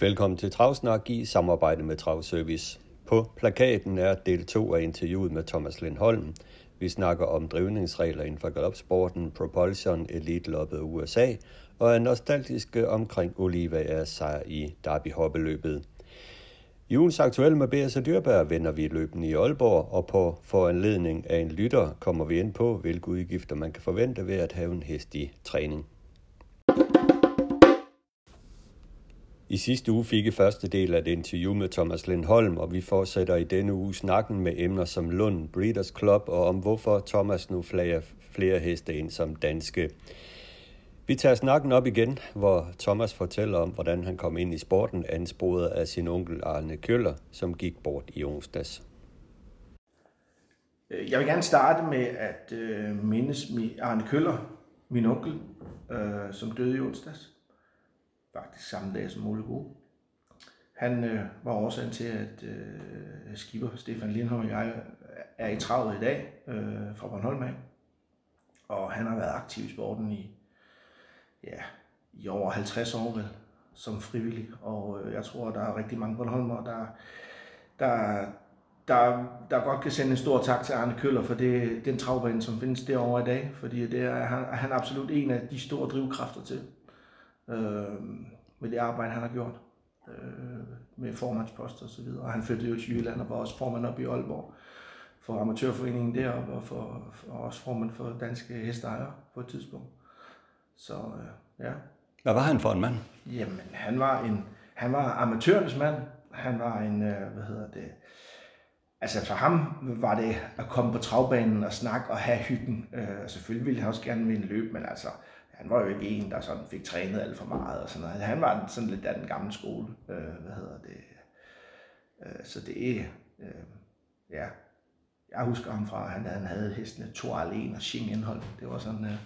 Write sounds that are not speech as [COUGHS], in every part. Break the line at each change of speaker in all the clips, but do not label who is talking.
Velkommen til Travsnak i samarbejde med Travservice. På plakaten er del 2 af interviewet med Thomas Lindholm. Vi snakker om drivningsregler inden for galopsporten, propulsion, elite-loppet USA og er nostalgiske omkring Olivias sejr i Derby-hoppeløbet. I ugens aktuelle med B.S. Dyrbær vender vi løbende i Aalborg, og på foranledning af en lytter kommer vi ind på, hvilke udgifter man kan forvente ved at have en hest i træning. I sidste uge fik I første del af et interview med Thomas Lindholm, og vi fortsætter i denne uge snakken med emner som Lund, Breeders Club og om hvorfor Thomas nu flager flere heste ind som danske. Vi tager snakken op igen, hvor Thomas fortæller om, hvordan han kom ind i sporten, ansporet af sin onkel Arne Køller, som gik bort i onsdags.
Øh, jeg vil gerne starte med at øh, mindes Arne Køller, min onkel, øh, som døde i onsdags. Faktisk samme dag som Ole Gode. Han øh, var årsagen til, at øh, skipper Stefan Lindholm og jeg er i travet i dag øh, fra Bornholm af. Og han har været aktiv i sporten i ja, i over 50 år vel, som frivillig. Og øh, jeg tror, der er rigtig mange Bornholmer, der, der, der, der godt kan sende en stor tak til Arne Køller for det, den travbane, som findes derovre i dag. Fordi det er han, han er absolut en af de store drivkræfter til øh, med det arbejde, han har gjort øh, med formandspost og så videre. Og han flyttede jo til Jylland og var også formand op i Aalborg for amatørforeningen deroppe og, for, for også formand for danske hesteejere på et tidspunkt. Så øh, ja.
Hvad var han for en mand?
Jamen, han var en, han var amatørens mand. Han var en, øh, hvad hedder det, altså for ham var det at komme på travbanen og snakke og have hyggen. Øh, selvfølgelig ville han også gerne vinde løb, men altså, han var jo ikke en, der sådan fik trænet alt for meget og sådan noget. Han var sådan lidt af den gamle skole, øh, hvad hedder det. Øh, så det er, øh, ja, jeg husker ham fra, at han, han havde hestene Thor Alén og Xing Indhold. Det var sådan, øh,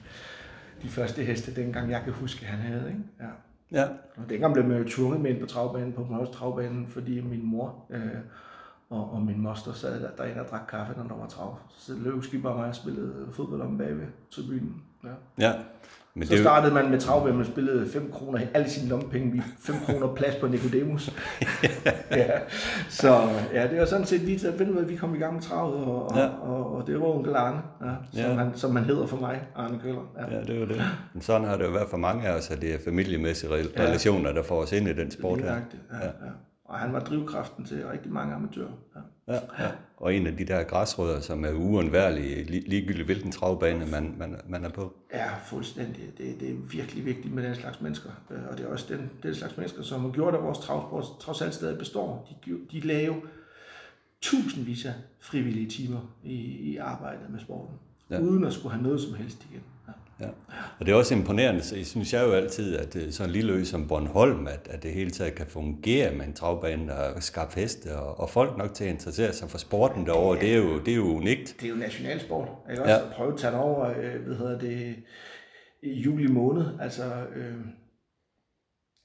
de første heste, dengang jeg kan huske, han havde. Ikke? Ja.
Ja.
Og dengang blev man jo tvunget med ind på travbanen, på Mors travbanen, fordi min mor øh, og, og min moster sad der, derinde og drak kaffe, når der var trav. Så løb skipper og mig og spillede fodbold om bagved tribunen. Ja.
ja.
Men så det startede man med travbænd, man spillede 5 kroner, alle sine lommepenge, vi 5 kroner plads på Nicodemus. [LAUGHS] ja. Så ja, det var sådan set lige til at finde af, at vi kom i gang med travet, og, ja. og, og, og det var onkel Arne, ja, som, ja. Han, som man hedder for mig, Arne Køller.
Ja. ja, det var det. Men sådan har det jo været for mange af os, at det er familiemæssige relationer, der får os ind i den sport her.
Ja, ja. ja. Og han var drivkraften til rigtig mange amatører.
Ja. Ja, ja. Og en af de der græsrødder, som er uundværlige, ligegyldigt hvilken travbane man, man, man er på.
Ja, fuldstændig. Det, det er virkelig vigtigt med den slags mennesker. Øh, og det er også den, den slags mennesker, som har gjort, at vores travsport trods alt stadig består. De, de laver tusindvis af frivillige timer i, i arbejdet med sporten, ja. uden at skulle have noget som helst igen.
Ja. Og det er også imponerende, så jeg synes jeg jo altid, at øh, sådan en lille ø som Bornholm, at, at det hele taget kan fungere med en travbane og skabe heste, og, og folk nok til at interessere sig for sporten derovre, ja. det, er jo, det er jo unikt.
Det er jo nationalsport, ikke også? Ja. Prøve at tage det over, øh, hvad hedder det, i juli måned, altså... Øh,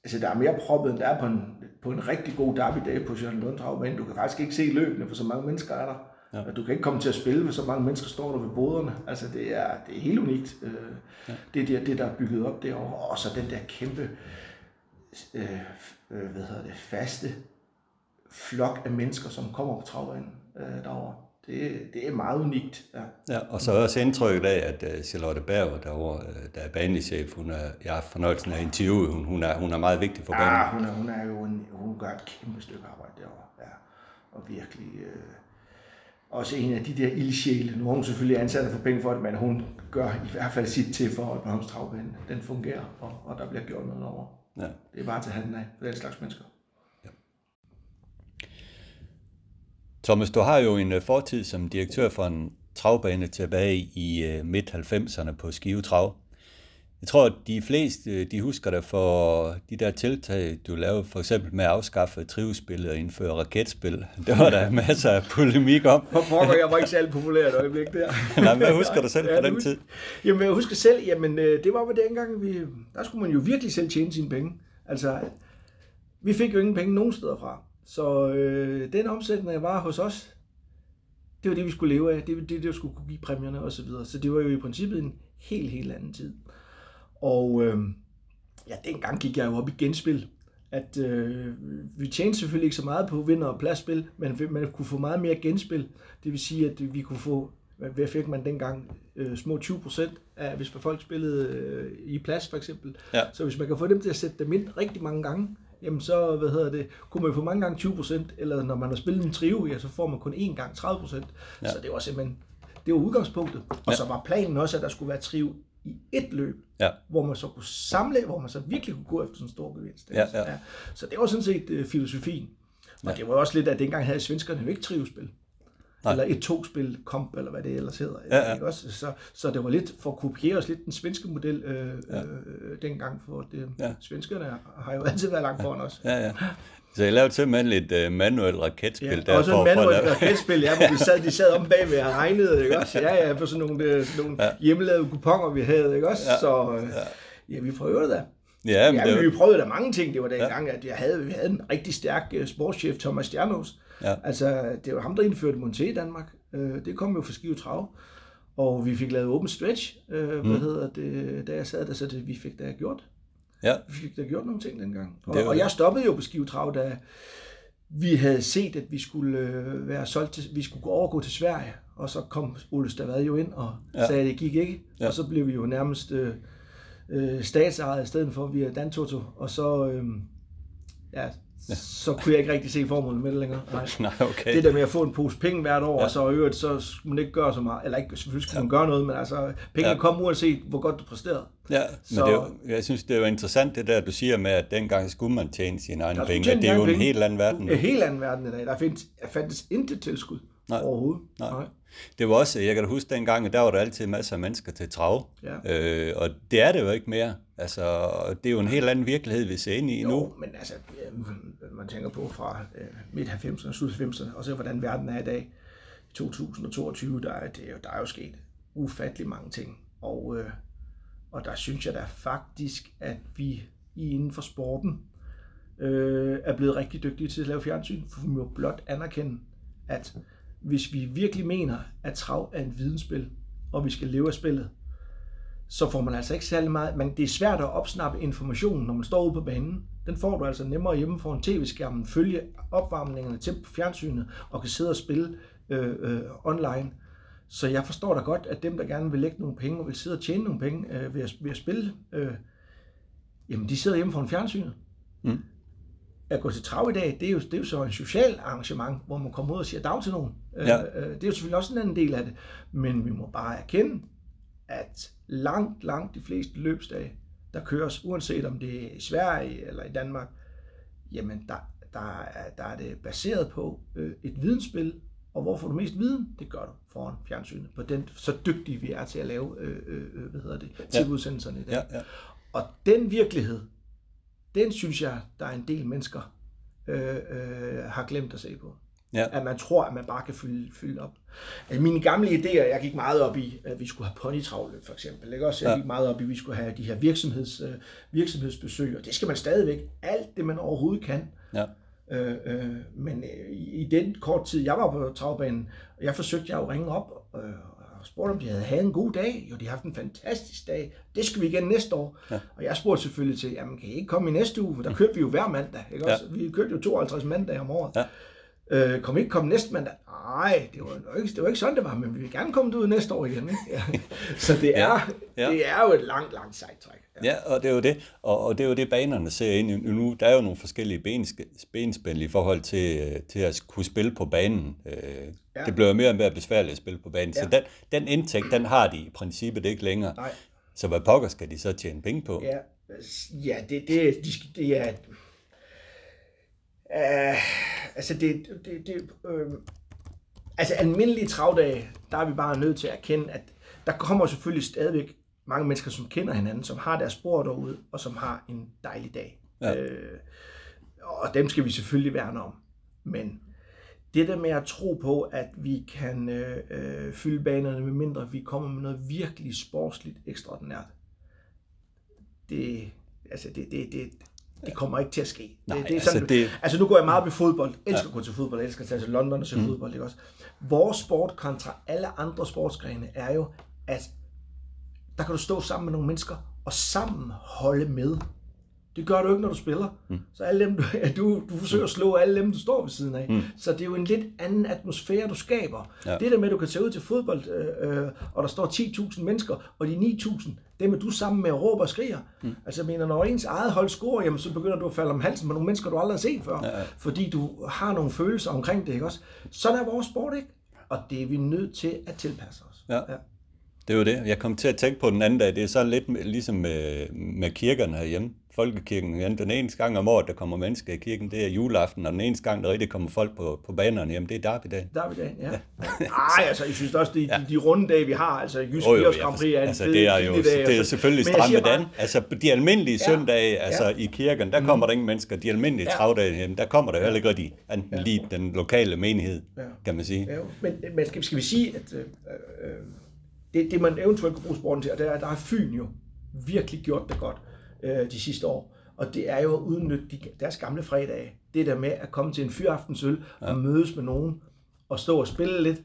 altså der er mere proppet, end der er på en, på en rigtig god derby-dag på Sjælland Lund Travbane. Du kan faktisk ikke se løbende, for så mange mennesker er der. Ja. Du kan ikke komme til at spille, hvis så mange mennesker står der ved boderne. Altså, det er, det er helt unikt. Øh, ja. Det, det, det, der er bygget op derovre. Og så den der kæmpe, øh, øh, hvad hedder det, faste flok af mennesker, som kommer på travbanen øh, derovre. Det, det er meget unikt. Ja.
ja, og så også indtrykket af, at uh, Charlotte Berger, derovre, der er banechef, hun er, jeg har fornøjelsen af interviewet, hun, hun, er, hun er meget vigtig for banen.
Ja, hun er, hun er jo en, hun gør et kæmpe stykke arbejde derovre. Ja. Og virkelig... Øh, også en af de der ildsjæle. Nu har hun selvfølgelig ansat for penge for det, men hun gør i hvert fald sit til for, at Bornholms Travbane den fungerer, og, og der bliver gjort noget over. Ja. Det er bare til handen af for den slags mennesker. Ja.
Thomas, du har jo en øh, fortid som direktør for en travbane tilbage i uh, midt-90'erne på Skive Trav. Jeg tror, at de fleste de husker dig for de der tiltag, du lavede for eksempel med at afskaffe trivspillet og indføre raketspil. [LAUGHS] Der var der masser af polemik om.
Hvor pokker, jeg var ikke særlig populær et øjeblik der. [LAUGHS]
Nej, hvad husker du selv fra den tid?
Jamen, jeg husker selv, jamen, øh, det var jo dengang, vi, der skulle man jo virkelig selv tjene sine penge. Altså, vi fik jo ingen penge nogen steder fra. Så øh, den omsætning, der var hos os, det var det, vi skulle leve af. Det var det, der skulle kunne give præmierne osv. Så, videre. så det var jo i princippet en helt, helt anden tid. Og øh, ja, dengang gik jeg jo op i genspil. At øh, vi tjente selvfølgelig ikke så meget på vinder- og pladsspil, men man kunne få meget mere genspil. Det vil sige, at vi kunne få, hvad fik man dengang, øh, små 20 procent af, hvis folk spillede øh, i plads for eksempel. Ja. Så hvis man kan få dem til at sætte dem ind rigtig mange gange, jamen så, hvad hedder det, kunne man få mange gange 20 procent, eller når man har spillet en trio, ja, så får man kun én gang 30 procent. Ja. Så det var simpelthen, det var udgangspunktet. Og ja. så var planen også, at der skulle være trio i et løb, ja. hvor man så kunne samle, hvor man så virkelig kunne gå efter sådan en stor gevinst. Ja, ja. Ja. Så det var sådan set uh, filosofien. Og ja. det var også lidt, at dengang havde svenskerne jo ikke trivspil. Nej. Eller et to-spil komp, eller hvad det ellers hedder. Ja, ja. Ikke også? Så, så det var lidt for at kopiere os lidt den svenske model øh, ja. øh, dengang, for det, ja. svenskerne har jo altid været langt foran os.
Ja, ja. Så jeg lavede simpelthen lidt uh, manuelt raketspil ja,
der. Også et manuelt raketspil, ja, hvor vi sad, de sad om bagved og regnede, ikke også? Ja, ja, for sådan nogle, øh, sådan nogle ja. hjemmelavede kuponer, vi havde, ikke også? Ja. Så øh, ja. ja, vi prøvede da. Ja, men ja, det... vi prøvede da mange ting. Det var dengang, ja. at jeg havde, vi havde en rigtig stærk sportschef, Thomas Stjernos. Ja. Altså, det var ham, der indførte Monté i Danmark. Det kom jo fra Skive Trav. Og vi fik lavet open stretch, uh, mm. hvad hedder det, da jeg sad der, så det, vi fik da gjort. Ja. Vi fik da gjort nogle ting dengang. Og, og jeg stoppede jo på Skive Trav, da vi havde set, at vi skulle øh, være solgt til, vi skulle overgå til Sverige, og så kom Ole Stavad jo ind og ja. sagde, at det gik ikke. Ja. Og så blev vi jo nærmest øh, øh, statsejet i stedet for via Dantoto, og så, øh, ja, ja. så kunne jeg ikke rigtig se formålet med det længere. Nej. [LAUGHS]
Nej, okay.
Det der med at få en pose penge hvert år, ja. og så i øvrigt, så skulle man ikke gøre så meget, eller ikke, selvfølgelig skulle ja. man gøre noget, men altså, pengene ja. kom uanset, hvor godt du præsterede.
Ja, så, men det er, jeg synes, det er jo interessant det der, du siger med, at dengang skulle man tjene sine egne penge. Det er jo en penge. helt anden verden.
En helt anden verden i dag. Der findes, der fandtes intet tilskud Nej. overhovedet.
Nej. Nej. Det var også, jeg kan da huske dengang, at der var der altid masser af mennesker til trav. Ja. Øh, og det er det jo ikke mere. Altså, det er jo en helt anden virkelighed, vi ser ind i jo, nu.
men altså, man tænker på fra øh, midt 90'erne, slut 90'erne, og så hvordan verden er i dag. I 2022, der er, det, der er jo sket ufattelig mange ting. Og, øh, og der synes jeg da faktisk, at vi inden for sporten øh, er blevet rigtig dygtige til at lave fjernsyn, for vi må blot anerkende, at hvis vi virkelig mener, at trav er en vidensspil, og vi skal leve af spillet, så får man altså ikke særlig meget, men det er svært at opsnappe informationen, når man står ude på banen. Den får du altså nemmere hjemme foran tv-skærmen, følge opvarmningerne til på fjernsynet, og kan sidde og spille øh, øh, online. Så jeg forstår da godt, at dem, der gerne vil lægge nogle penge, og vil sidde og tjene nogle penge øh, ved, at, ved at spille, øh, jamen de sidder hjemme foran fjernsynet. Mm at gå til trav i dag, det er, jo, det er jo så en social arrangement, hvor man kommer ud og siger dag til nogen. Øh, ja. Øh, det er jo selvfølgelig også en anden del af det. Men vi må bare erkende, at langt, langt de fleste løbsdage, der køres, uanset om det er i Sverige eller i Danmark, jamen der, der, er, der er det baseret på øh, et vidensspil, og hvor får du mest viden? Det gør du foran fjernsynet, på den, så dygtige vi er til at lave øh, øh, hvad hedder det, TV-udsendelserne i dag. Ja, ja. Og den virkelighed, den synes jeg, der er en del mennesker øh, øh, har glemt at se på. Ja. At man tror, at man bare kan fylde, fylde op. Altså, mine gamle idéer, jeg gik meget op i, at vi skulle have ponytravløb for eksempel. Ikke? Også, jeg gik meget op i, at vi skulle have de her virksomheds, øh, virksomhedsbesøg, og det skal man stadigvæk. Alt det, man overhovedet kan. Ja. Øh, øh, men øh, i, i den kort tid, jeg var på travbanen, jeg forsøgte jeg at ringe op øh, og spurgte, om de havde haft en god dag. Jo, de har haft en fantastisk dag. Det skal vi igen næste år. Ja. Og jeg spurgte selvfølgelig til, jamen kan I ikke komme i næste uge? For der kørte vi jo hver mandag. Ikke? Ja. Også, vi kørte jo 52 mandag om året. Ja. Øh, kom ikke komme næste mandag? Nej, det var, ikke, det var ikke sådan, det var, men vi vil gerne komme ud næste år igen. Ikke? Ja. [LAUGHS] Så det er, ja. Ja. det er jo et langt, langt sejtræk.
Ja. ja, og det er jo det. Og, og det er jo det, banerne ser ind i nu. Der er jo nogle forskellige benspænd i forhold til, øh, til at kunne spille på banen. Øh, ja. Det bliver mere og mere besværligt at spille på banen. Ja. Så den, den indtægt, den har de i princippet ikke længere. Nej. Så hvad pokker skal de så tjene penge på?
Ja, ja det, det, de, det er... Uh, altså det, det, det øh, altså almindelige travdage, der er vi bare nødt til at erkende, at der kommer selvfølgelig stadigvæk mange mennesker, som kender hinanden, som har deres spor derude, og som har en dejlig dag.
Ja.
Øh, og dem skal vi selvfølgelig værne om. Men det der med at tro på, at vi kan øh, øh, fylde banerne, med mindre vi kommer med noget virkelig sportsligt ekstraordinært, det, altså det, det, det, det kommer ikke til at ske.
Nej,
det, det er
altså
sådan,
det-
altså nu går jeg meget op i fodbold. Elsker ja. at gå til fodbold. Elsker at tage til London og se mm. fodbold. Ikke også? Vores sport kontra alle andre sportsgrene er jo, at der kan du stå sammen med nogle mennesker og sammen holde med. Det gør du ikke, når du spiller. Mm. Så alle dem, du, [LAUGHS] du, du forsøger at slå alle dem, du står ved siden af. Mm. Så det er jo en lidt anden atmosfære, du skaber.
Ja.
Ja. Det der med, at du kan tage ud til fodbold, øh, øh, og der står 10.000 mennesker, og de 9.000, dem er du sammen med at råbe og skriger. Mm. Altså jeg mener, når ens eget hold scorer, jamen, så begynder du at falde om halsen på nogle mennesker, du aldrig har set før. Ja. Fordi du har nogle følelser omkring det, ikke også? Sådan er vores sport, ikke? Og det er vi nødt til at tilpasse os.
Ja. Det er jo det. Jeg kom til at tænke på den anden dag, det er så lidt ligesom med, med kirkerne herhjemme. Folkekirken igen. Den eneste gang om året, der kommer mennesker i kirken, det er juleaften, og den eneste gang, der rigtig kommer folk på, på banerne hjem, det er derbydagen.
Der er vi dagen, ja. Ej, altså, jeg synes også, de, de, de runde dage, vi har, altså Jysk 4
jeg
Grand Prix er en
altså,
fed,
det er jo
dag,
det er
altså.
selvfølgelig an.
bare-
Altså, de almindelige
Ja,
søndage, altså
ja. Mm.
i kirken, der kommer der ingen mennesker. De almindelige
Ja.
travdage, jamen, der kommer der heller ikke rigtig enten lige den lokale menighed,
Ja.
kan man sige.
Ja, men, men skal, skal vi sige, at øh, øh, det, det, man eventuelt kan bruge sporten til, og der, der har Fyn jo virkelig gjort det godt øh, de sidste år, og det er jo at udnytte de, deres gamle fredage. Det der med at komme til en fyraftensøl ja. og mødes med nogen, og stå og spille lidt,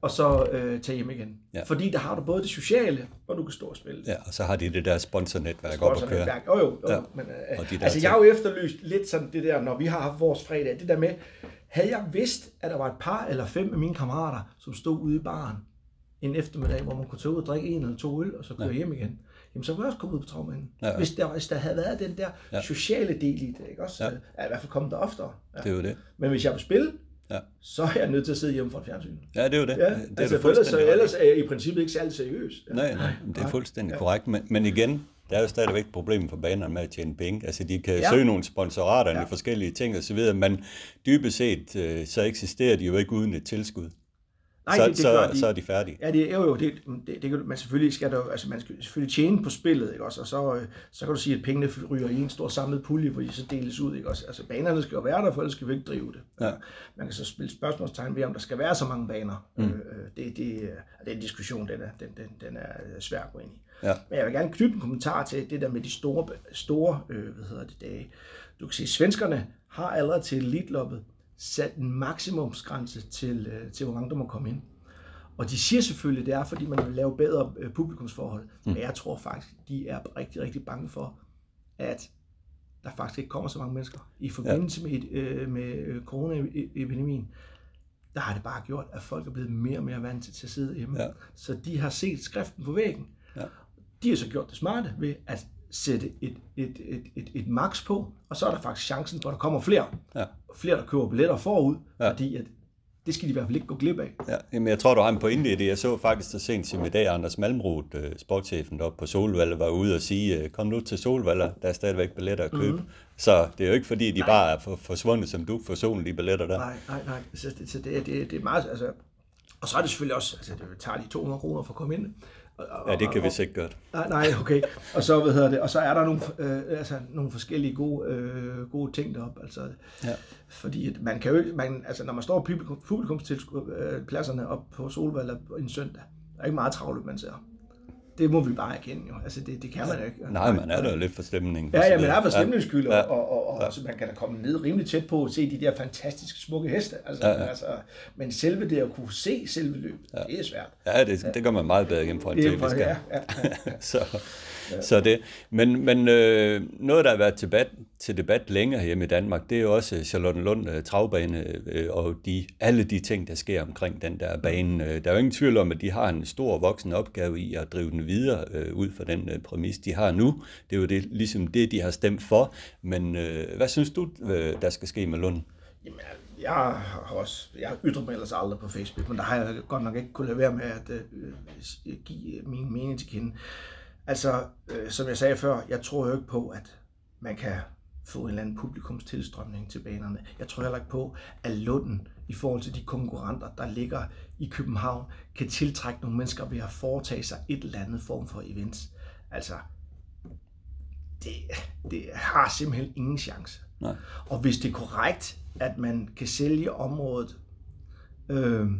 og så øh, tage hjem igen.
Ja.
Fordi der har du både det sociale, og du kan stå og spille.
Ja, og så har de det der sponsornetværk op at køre.
Jo, jo, jo.
Ja.
Men, øh,
Og de
altså,
ting.
jeg har jo efterlyst lidt sådan det der, når vi har haft vores fredag, det der med, havde jeg vidst, at der var et par eller fem af mine kammerater, som stod ude i baren en eftermiddag, hvor man kunne tage ud og drikke en eller to øl, og så køre ja. hjem igen, jamen så kunne jeg også komme ud på travmanden.
Ja,
Ja.
ja.
Hvis, der, hvis der havde været den der
Ja.
ja. sociale del i det, ikke også?
Ja.
Ja. Jeg i hvert fald kommet der oftere. Ja.
Det er jo det.
Men hvis jeg vil spille,
Ja.
så er jeg nødt til at sidde hjemme for et fjernsyn.
Ja, det er jo det.
Ja,
det er
altså,
du
ellers, så, ellers er jeg i princippet ikke særlig seriøs. Ja.
Nej, nej, det er fuldstændig korrekt. Men, men igen, der er jo stadigvæk et problem for banerne med at tjene penge. Altså, de kan ja.
Ja.
søge nogle sponsorater ja.
Ja.
forskellige ting osv., men dybest set, øh, så eksisterer de jo ikke uden et tilskud.
Nej,
så,
det, det
så,
gør de.
så er de færdige.
Ja, det er jo, det, det, det kan, man selvfølgelig skal der, altså man skal selvfølgelig tjene på spillet, ikke også? Og så, øh, så kan du sige, at pengene ryger i en stor samlet pulje, hvor de så deles ud, ikke også? Altså banerne skal jo være der, for ellers skal vi ikke drive det.
Ja.
Man kan så spille spørgsmålstegn ved, om der skal være så mange baner. Mm. Øh, øh, det, det, øh, den diskussion, den er, den, den, den er svær at gå ind i.
Ja.
Men jeg vil gerne knytte en kommentar til det der med de store, store øh, hvad hedder det, dage. Du kan se, at svenskerne har allerede til elitloppet sat en maksimumsgrænse til, øh, til, hvor mange der må komme ind. Og de siger selvfølgelig, det er, fordi man vil lave bedre øh, publikumsforhold. Mm. Men jeg tror faktisk, de er rigtig, rigtig bange for, at der faktisk ikke kommer så mange mennesker. I forbindelse med, et, øh, med øh, coronaepidemien, der har det bare gjort, at folk er blevet mere og mere vant til, til at sidde hjemme.
Ja.
Så de har set skriften på væggen.
Ja.
De har så gjort det smarte ved at sætte et, et, et, et, et max på, og så er der faktisk chancen for, at der kommer flere.
Ja.
Flere, der køber billetter forud,
Ja.
fordi at det skal de i hvert fald ikke gå glip af.
Ja, jamen jeg tror, du har en pointe i det. Jeg så faktisk så sent som i dag, Anders Malmroth, øh, sportschefen deroppe på Solvalde, var ude og sige, øh, kom nu til Solvalde, der er stadigvæk billetter at købe. Mm. Så det er jo ikke fordi, de bare er for, forsvundet som du for solen, de billetter der.
Nej, nej, nej. Så det, så det, det, det er meget, altså, og så er det selvfølgelig også, altså det tager lige 200 kroner for at komme ind. Og, og,
Ja, det kan
og,
vi ikke godt.
Nej, nej, okay. Og så, hvad hedder det, og så er der nogle, øh, altså, nogle forskellige gode, øh, gode ting deroppe. Altså,
Ja.
Fordi at man kan jo man, altså, når man står på publikum, publikumspladserne op på Solvalg en søndag, der er ikke meget travlt, man ser. Det må vi bare erkende jo. Altså, det, det kan man jo ikke.
Nej, man er der jo lidt for stemningen.
Ja, ja, men er for stemningens skyld,
Ja.
ja. og, og, og, og så man kan da komme ned rimelig tæt på og se de der fantastiske smukke heste. Altså,
Ja,
ja,
ja.
ja. Altså, men selve det at kunne se selve løbet, ja. det er svært.
Ja, det, det gør man meget bedre gennem fra en tv
ja, ja, [LAUGHS] ja.
så, så det. Men, men øh, noget, der har været debat, til debat længere hjemme i Danmark, det er også Charlottenlund øh, travbane øh, og de, alle de ting, der sker omkring den der bane. Øh, der er jo ingen tvivl om, at de har en stor voksen opgave i at drive den videre ud fra den præmis, de har nu. Det er jo det, ligesom det, de har stemt for. Men hvad synes du, der skal ske med Lund?
Jamen, jeg har også, jeg ytrer mig ellers aldrig på Facebook, men der har jeg godt nok ikke kunne lade være med at øh, give min mening til kende. Altså, øh, som jeg sagde før, jeg tror jo ikke på, at man kan få en eller anden publikumstilstrømning til banerne. Jeg tror heller ikke på, at Lunden i forhold til de konkurrenter, der ligger i København, kan tiltrække nogle mennesker ved at foretage sig et eller andet form for events. Altså, det, det har simpelthen ingen chance.
Nej.
Og hvis det er korrekt, at man kan sælge området, øh,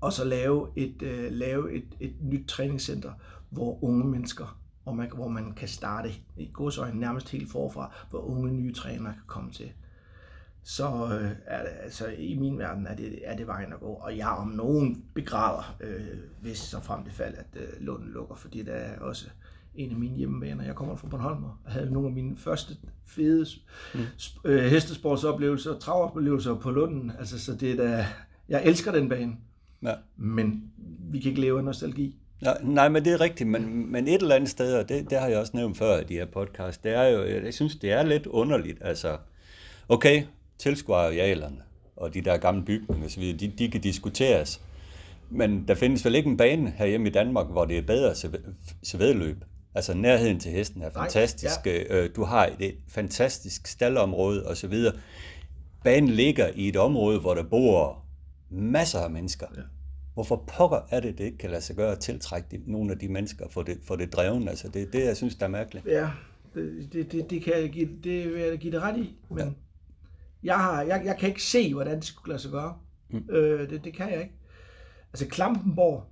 og så lave et, øh, lave et, et nyt træningscenter, hvor unge mennesker, hvor man, hvor man kan starte i godsøjne nærmest helt forfra, hvor unge nye trænere kan komme til. Så øh, er det, altså, i min verden er det, er det vejen at gå. Og jeg om nogen begræder, øh, hvis så frem det fald, at øh, Lund lukker, fordi det er også en af mine hjemmebaner. Jeg kommer fra Bornholm og havde nogle af mine første fede mm. øh, hestesportsoplevelser, travoplevelser på Lunden. Altså, så det er da, jeg elsker den bane.
Ja.
Men vi kan ikke leve af nostalgi.
Ja, nej, men det er rigtigt, men, men et eller andet sted, og det, det har jeg også nævnt før i de her podcast, det er jo, jeg synes, det er lidt underligt, altså, okay, tilskuerarealerne og de der gamle bygninger osv., de, de kan diskuteres, men der findes vel ikke en bane herhjemme i Danmark, hvor det er bedre sævedløb. Altså nærheden til hesten er fantastisk. Nej, ja. Øh, du har et fantastisk stallområde osv. Banen ligger i et område, hvor der bor masser af mennesker. Ja. Hvorfor pokker er det, det ikke kan lade sig gøre at tiltrække de, nogle af de mennesker for det, for det dreven? Altså det er det, jeg synes, der er mærkeligt.
Ja, det, det, det, kan jeg give, det vil jeg give det ret i, men ja. jeg, har, jeg, jeg kan ikke se, hvordan det skulle lade sig gøre. Mm. Øh, det, det kan jeg ikke. Altså Klampenborg,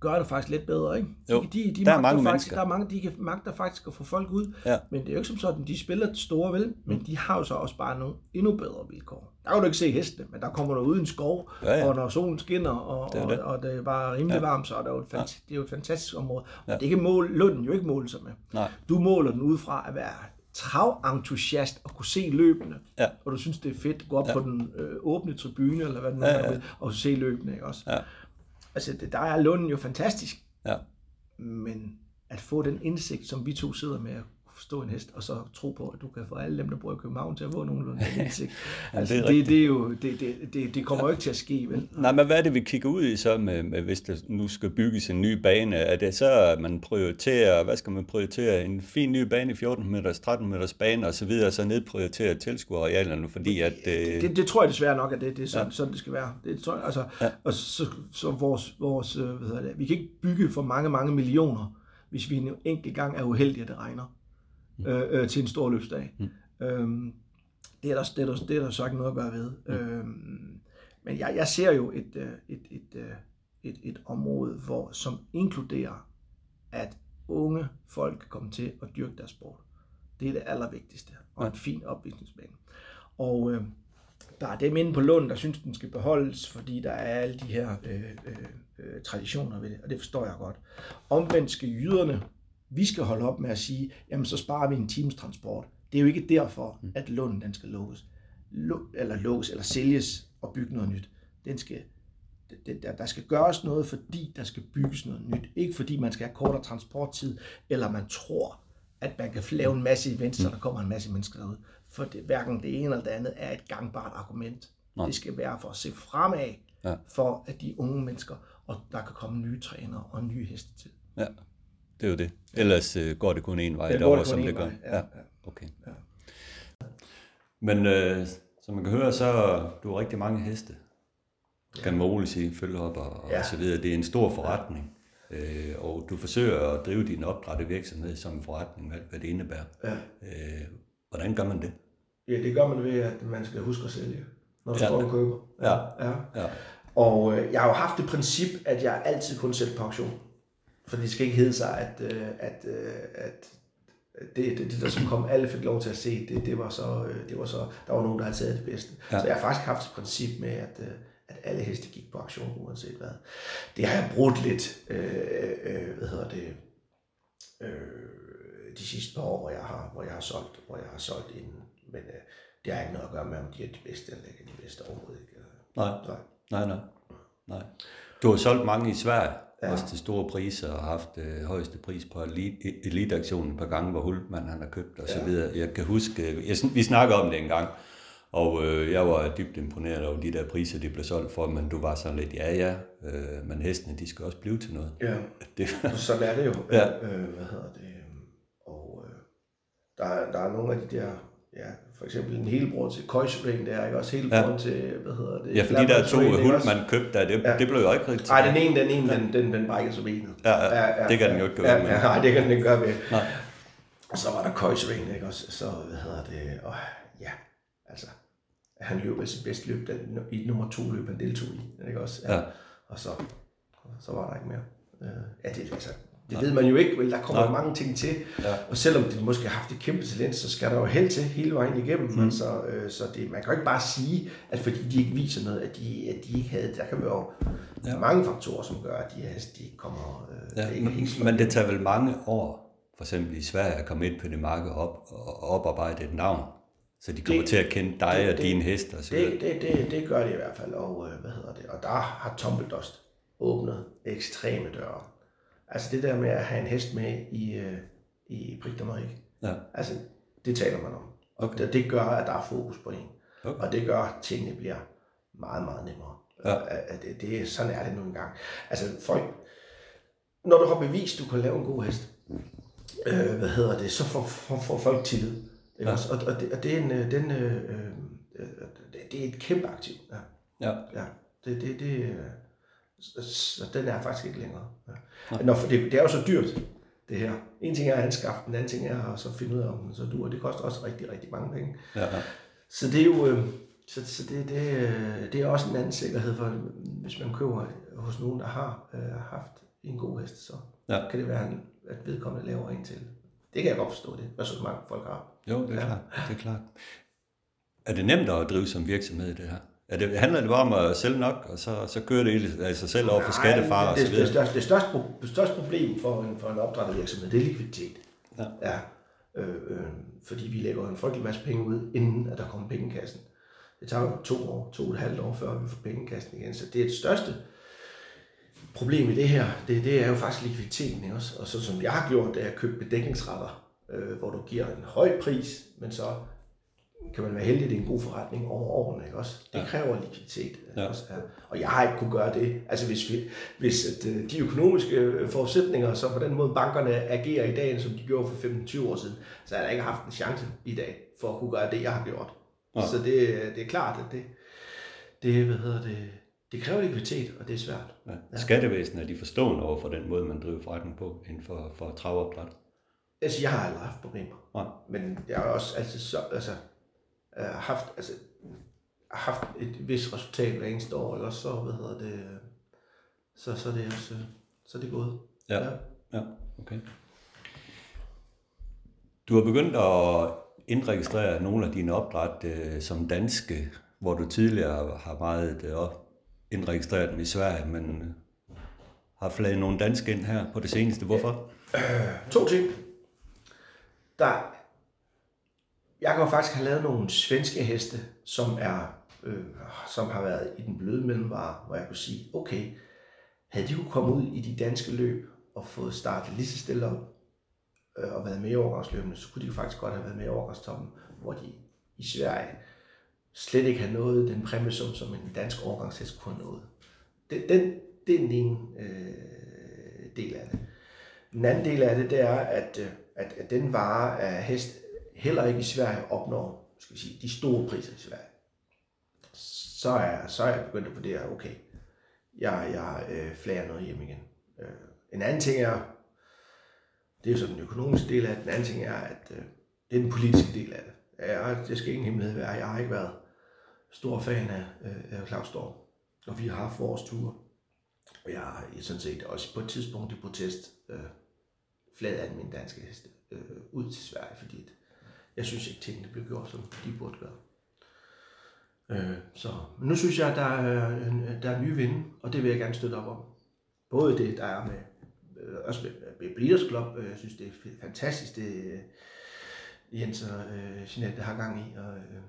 gør det faktisk lidt bedre, ikke?
Jo,
de, de
der er mange
faktisk,
mennesker.
Der er mange, de kan magter faktisk at få folk ud,
ja.
men det er jo ikke som sådan, de spiller store, vel? Men mm. de har jo så også bare nogle endnu bedre vilkår. Der kan du ikke se hestene, men der kommer der ud en skov, ja, ja. og når solen skinner, og det, er det. Og, og det er bare rimelig ja. varmt, så er det, jo et, ja. det er jo et fantastisk område. Og ja. det kan måle, Lunden jo ikke måle sig med.
Nej.
Du måler den ud fra at være traventusiast og kunne se løbende,
ja.
og du synes, det er fedt at gå op ja. på den øh, åbne tribune, eller hvad det nu ja, ja. er, og se løbende, ikke også?
Ja.
Altså, der er Lunden jo fantastisk.
Ja.
Men at få den indsigt, som vi to sidder med, forstå en hest, og så tro på, at du kan få alle dem, der bor i København, til at få nogenlunde [LAUGHS] indsigt. altså, det, det, det, er jo, det, det, det, det kommer jo ikke til at ske, vel?
Nej, men hvad er det, vi kigger ud i så, med, med, hvis der nu skal bygges en ny bane? Er det så, at man prioriterer, hvad skal man prioritere? En fin ny bane i 14 meters, 13 meters bane og så videre, så nedprioritere tilskuerarealerne, fordi at...
Øh... Det, det, det, tror jeg desværre nok, at det, det er sådan, ja. sådan det skal være. Det tror jeg, altså, ja. og så, så vores, vores hvad hedder det, vi kan ikke bygge for mange, mange millioner, hvis vi en enkelt gang er uheldige, at det regner. Øh, øh, til en stor løbsdag. Mm. Øhm, det, er der, det, er der, det er der så ikke noget at gøre ved. Mm. Øhm, men jeg, jeg ser jo et, øh, et, et, et, øh, et, et område, hvor, som inkluderer, at unge folk kan komme til at dyrke deres sport. Det er det allervigtigste, og en fin opvisningsbane. Og øh, der er dem inde på Lund, der synes, den skal beholdes, fordi der er alle de her øh, øh, traditioner ved det, og det forstår jeg godt. Omvendt skal jyderne vi skal holde op med at sige, jamen så sparer vi en times transport. Det er jo ikke derfor, mm. at Lunden den skal lukkes, eller lukkes, eller sælges og bygge noget nyt. Den skal, der, der skal gøres noget, fordi der skal bygges noget nyt. Ikke fordi man skal have kortere transporttid, eller man tror, at man kan lave en masse events, så mm. der kommer en masse mennesker derud. For det, hverken det ene eller det andet er et gangbart argument. Nej. Det skal være for at se fremad, ja. for at de unge mennesker, og der kan komme nye trænere og nye heste til.
Ja. Det er jo det. Ellers øh, går det kun en vej det derovre, som det gør. Ja, ja. Okay. Ja. Men øh, som man kan høre, så du har rigtig mange heste. Kan man roligt sige, op og, ja. og så videre. Det er en stor forretning. Øh, og du forsøger at drive din opdrætte virksomhed som en forretning, hvad, hvad det indebærer. Ja. Øh, hvordan gør man det?
Ja, det gør man ved, at man skal huske at sælge, når du ja. står og køber.
Ja.
ja. ja. Og øh, jeg har jo haft det princip, at jeg altid kun sælger på auktion. For det skal ikke hedde sig, at, øh, at, øh, at det, det, det, der som kom, alle fik lov til at se, det, det, var så, øh, det var så, der var nogen, der havde taget det bedste. Ja. Så jeg har faktisk haft et princip med, at, at alle heste gik på aktion, uanset hvad. Det har jeg brugt lidt, øh, øh, hvad hedder det, øh, de sidste par år, hvor jeg har, hvor jeg har solgt, hvor jeg har solgt ind. Men øh, det har ikke noget at gøre med, om de er de bedste eller ikke de bedste overhovedet. Ikke?
Nej. nej, nej, nej. nej. Du har solgt mange i Sverige ja. også til store priser og haft øh, højeste pris på eliteaktionen et par gange, hvor Hultmann han har købt og ja. så videre. Jeg kan huske, jeg, vi snakker om det en gang, og øh, jeg var dybt imponeret over de der priser, de blev solgt for, men du var sådan lidt, ja ja, øh, men hestene, de skal også blive til noget.
Ja, [LAUGHS] det, sådan er det jo. Ja. Øh, hvad hedder det? Og øh, der, der er nogle af de der ja, for eksempel en helbror til køjsring, der er ikke også helbror
Ja.
til, hvad hedder det?
Ja, for de der
Flammerts
to
også?
man købte der, det,
Ja.
det blev jo ikke rigtig
Nej, den ene, den ene, den, den, den brækkede sig benet.
Ja, ja, det kan den jo ikke gøre
ja,
med.
Ja, nej, det kan den ikke gøre med.
Nej.
Og så var der køjsring, ikke også? Så, hvad hedder det? Og, ja, altså, han løb af sit bedste løb, den, i nummer to løb, han deltog i, ikke også?
Ja.
Og så, så var der ikke mere. Øh, ja, det, altså, det ved man jo ikke, vel? Der kommer
Nej.
mange ting til.
Ja.
Og selvom de måske har haft et kæmpe talent, så skal der jo held til hele vejen igennem. Mm. Altså, øh, så det, man kan jo ikke bare sige, at fordi de ikke viser noget, at de, at de ikke havde Der kan være jo
Ja.
mange faktorer, som gør, at de, heste, de kommer... Øh,
Ja,
ikke, slår
men det tager vel mange år, for eksempel i Sverige, at komme ind på det marked op og oparbejde et navn, så de kommer
Det-
til at kende dig
det-
og
det-
dine heste og så.
Det, det, det, det gør det i hvert fald, og øh, hvad hedder det? Og der har Tumbledust åbnet ekstreme døre. Altså det der med at have en hest med i, øh, i Prix d'Amérique,
Ja.
altså det taler man om.
Okay.
Det, det gør, at der er fokus på en.
Okay.
Og det gør, at tingene bliver meget, meget nemmere.
Ja.
Det, det, sådan er det nu engang. Altså folk, når du har bevist, du kan lave en god hest, øh, hvad hedder det, så får, får, får folk tillid. Ikke
Ja.
Og, og, det, og det, er en, øh, den, øh, øh, øh, det, det er et kæmpe aktiv. Ja.
Ja.
Ja, det, det, det, øh, så, den er faktisk ikke længere. Ja. Nå, for det, det er jo så dyrt, det her. En ting er at anskaffe, den anden ting er at så finde ud af, om den så dur. Det koster også rigtig, rigtig mange penge.
Ja, ja.
Så det er jo, øh, så, så det, det, øh, det er også en anden sikkerhed for, hvis man køber hos nogen, der har øh, haft en god hest, så
Ja.
kan det være, at vedkommende laver en til. Det kan jeg godt forstå, det er så mange folk har.
Jo, det er
Ja.
klart. Det er klart. Er det nemt at drive som virksomhed, det her? Er det, handler det bare om at sælge nok, og så, så kører det af sig selv over for skattefar og så
det, det,
videre?
største, det, største, det største problem for en, for en opdrættervirksomhed, det er likviditet.
Ja.
ja. Øh, øh, fordi vi lægger en frygtelig masse penge ud, inden at der kommer penge i kassen. Det tager jo to år, to og et halvt år, før vi får penge i kassen igen. Så det er det største problem i det her, det, det er jo faktisk likviditeten. Ikke også? Og så som jeg har gjort, det er at købe bedækningsretter, øh, hvor du giver en høj pris, men så kan man være heldig, at det er en god forretning over årene. Ikke også? Det
Ja.
kræver likviditet.
Ja.
Ja. Også, ja. Og jeg har ikke kunne gøre det. Altså hvis, vi, hvis at, øh, de økonomiske øh, forudsætninger, så på den måde bankerne agerer i dag, som de gjorde for 15-20 år siden, så har jeg ikke haft en chance i dag for at kunne gøre det, jeg har gjort.
Ja.
Ja. Så det, det er klart, at det, det, hvad hedder det, det kræver likviditet, og det er svært.
Ja. Skattevæsenet er de forstående over for den måde, man driver forretning på inden for, for travopdræt.
Altså, jeg har aldrig haft problemer.
Nej.
Men jeg har også altid så, altså, øh, haft, altså, haft et vis resultat hver eneste år, også? Så, hvad hedder det, øh, så, så er det også, øh, så er det gået.
Ja. Ja, okay. Du har begyndt at indregistrere nogle af dine opdræt øh, som danske, hvor du tidligere har meget øh, indregistreret dem i Sverige, men øh, har flaget nogle danske ind her på det seneste. Hvorfor?
To ting. Der, jeg kan jo faktisk have lavet nogle svenske heste, som er øh, som har været i den bløde mellemvare, hvor jeg kunne sige, okay, havde de kunne komme ud i de danske løb og fået startet lige så stille op øh, og været med i overgangsløbene, så kunne de jo faktisk godt have været med i overgangstoppen, hvor de i Sverige slet ikke har nået den præmiesum, som, en dansk overgangshest kunne have nået. Den, den, det er den ene øh, del af det. Den anden del af det, det er, at, øh, at, at den vare af hest heller ikke i Sverige opnår skal vi sige, de store priser i Sverige. Så er, så er jeg begyndt at vurdere, okay, jeg, jeg øh, flager noget hjem igen. Øh, en anden ting er, det er jo så den økonomiske del af det, den anden ting er, at øh, det er den politiske del af det. Jeg, det skal ingen hemmelighed være, jeg har ikke været stor fan af, øh, af Claus Storm, og vi har haft vores ture. Og jeg har sådan set også på et tidspunkt i protest øh, flaget af min danske heste øh, ud til Sverige, fordi det, jeg synes ikke, tingene blev gjort, som de burde gøre. Øh, så men nu synes jeg, at der er, øh, der er nye vinde, og det vil jeg gerne støtte op om. Både det, der er med, øh, også med, med Breeders Club, øh, jeg synes, det er fantastisk, det øh, Jens og øh, Jeanette har gang i, og øh,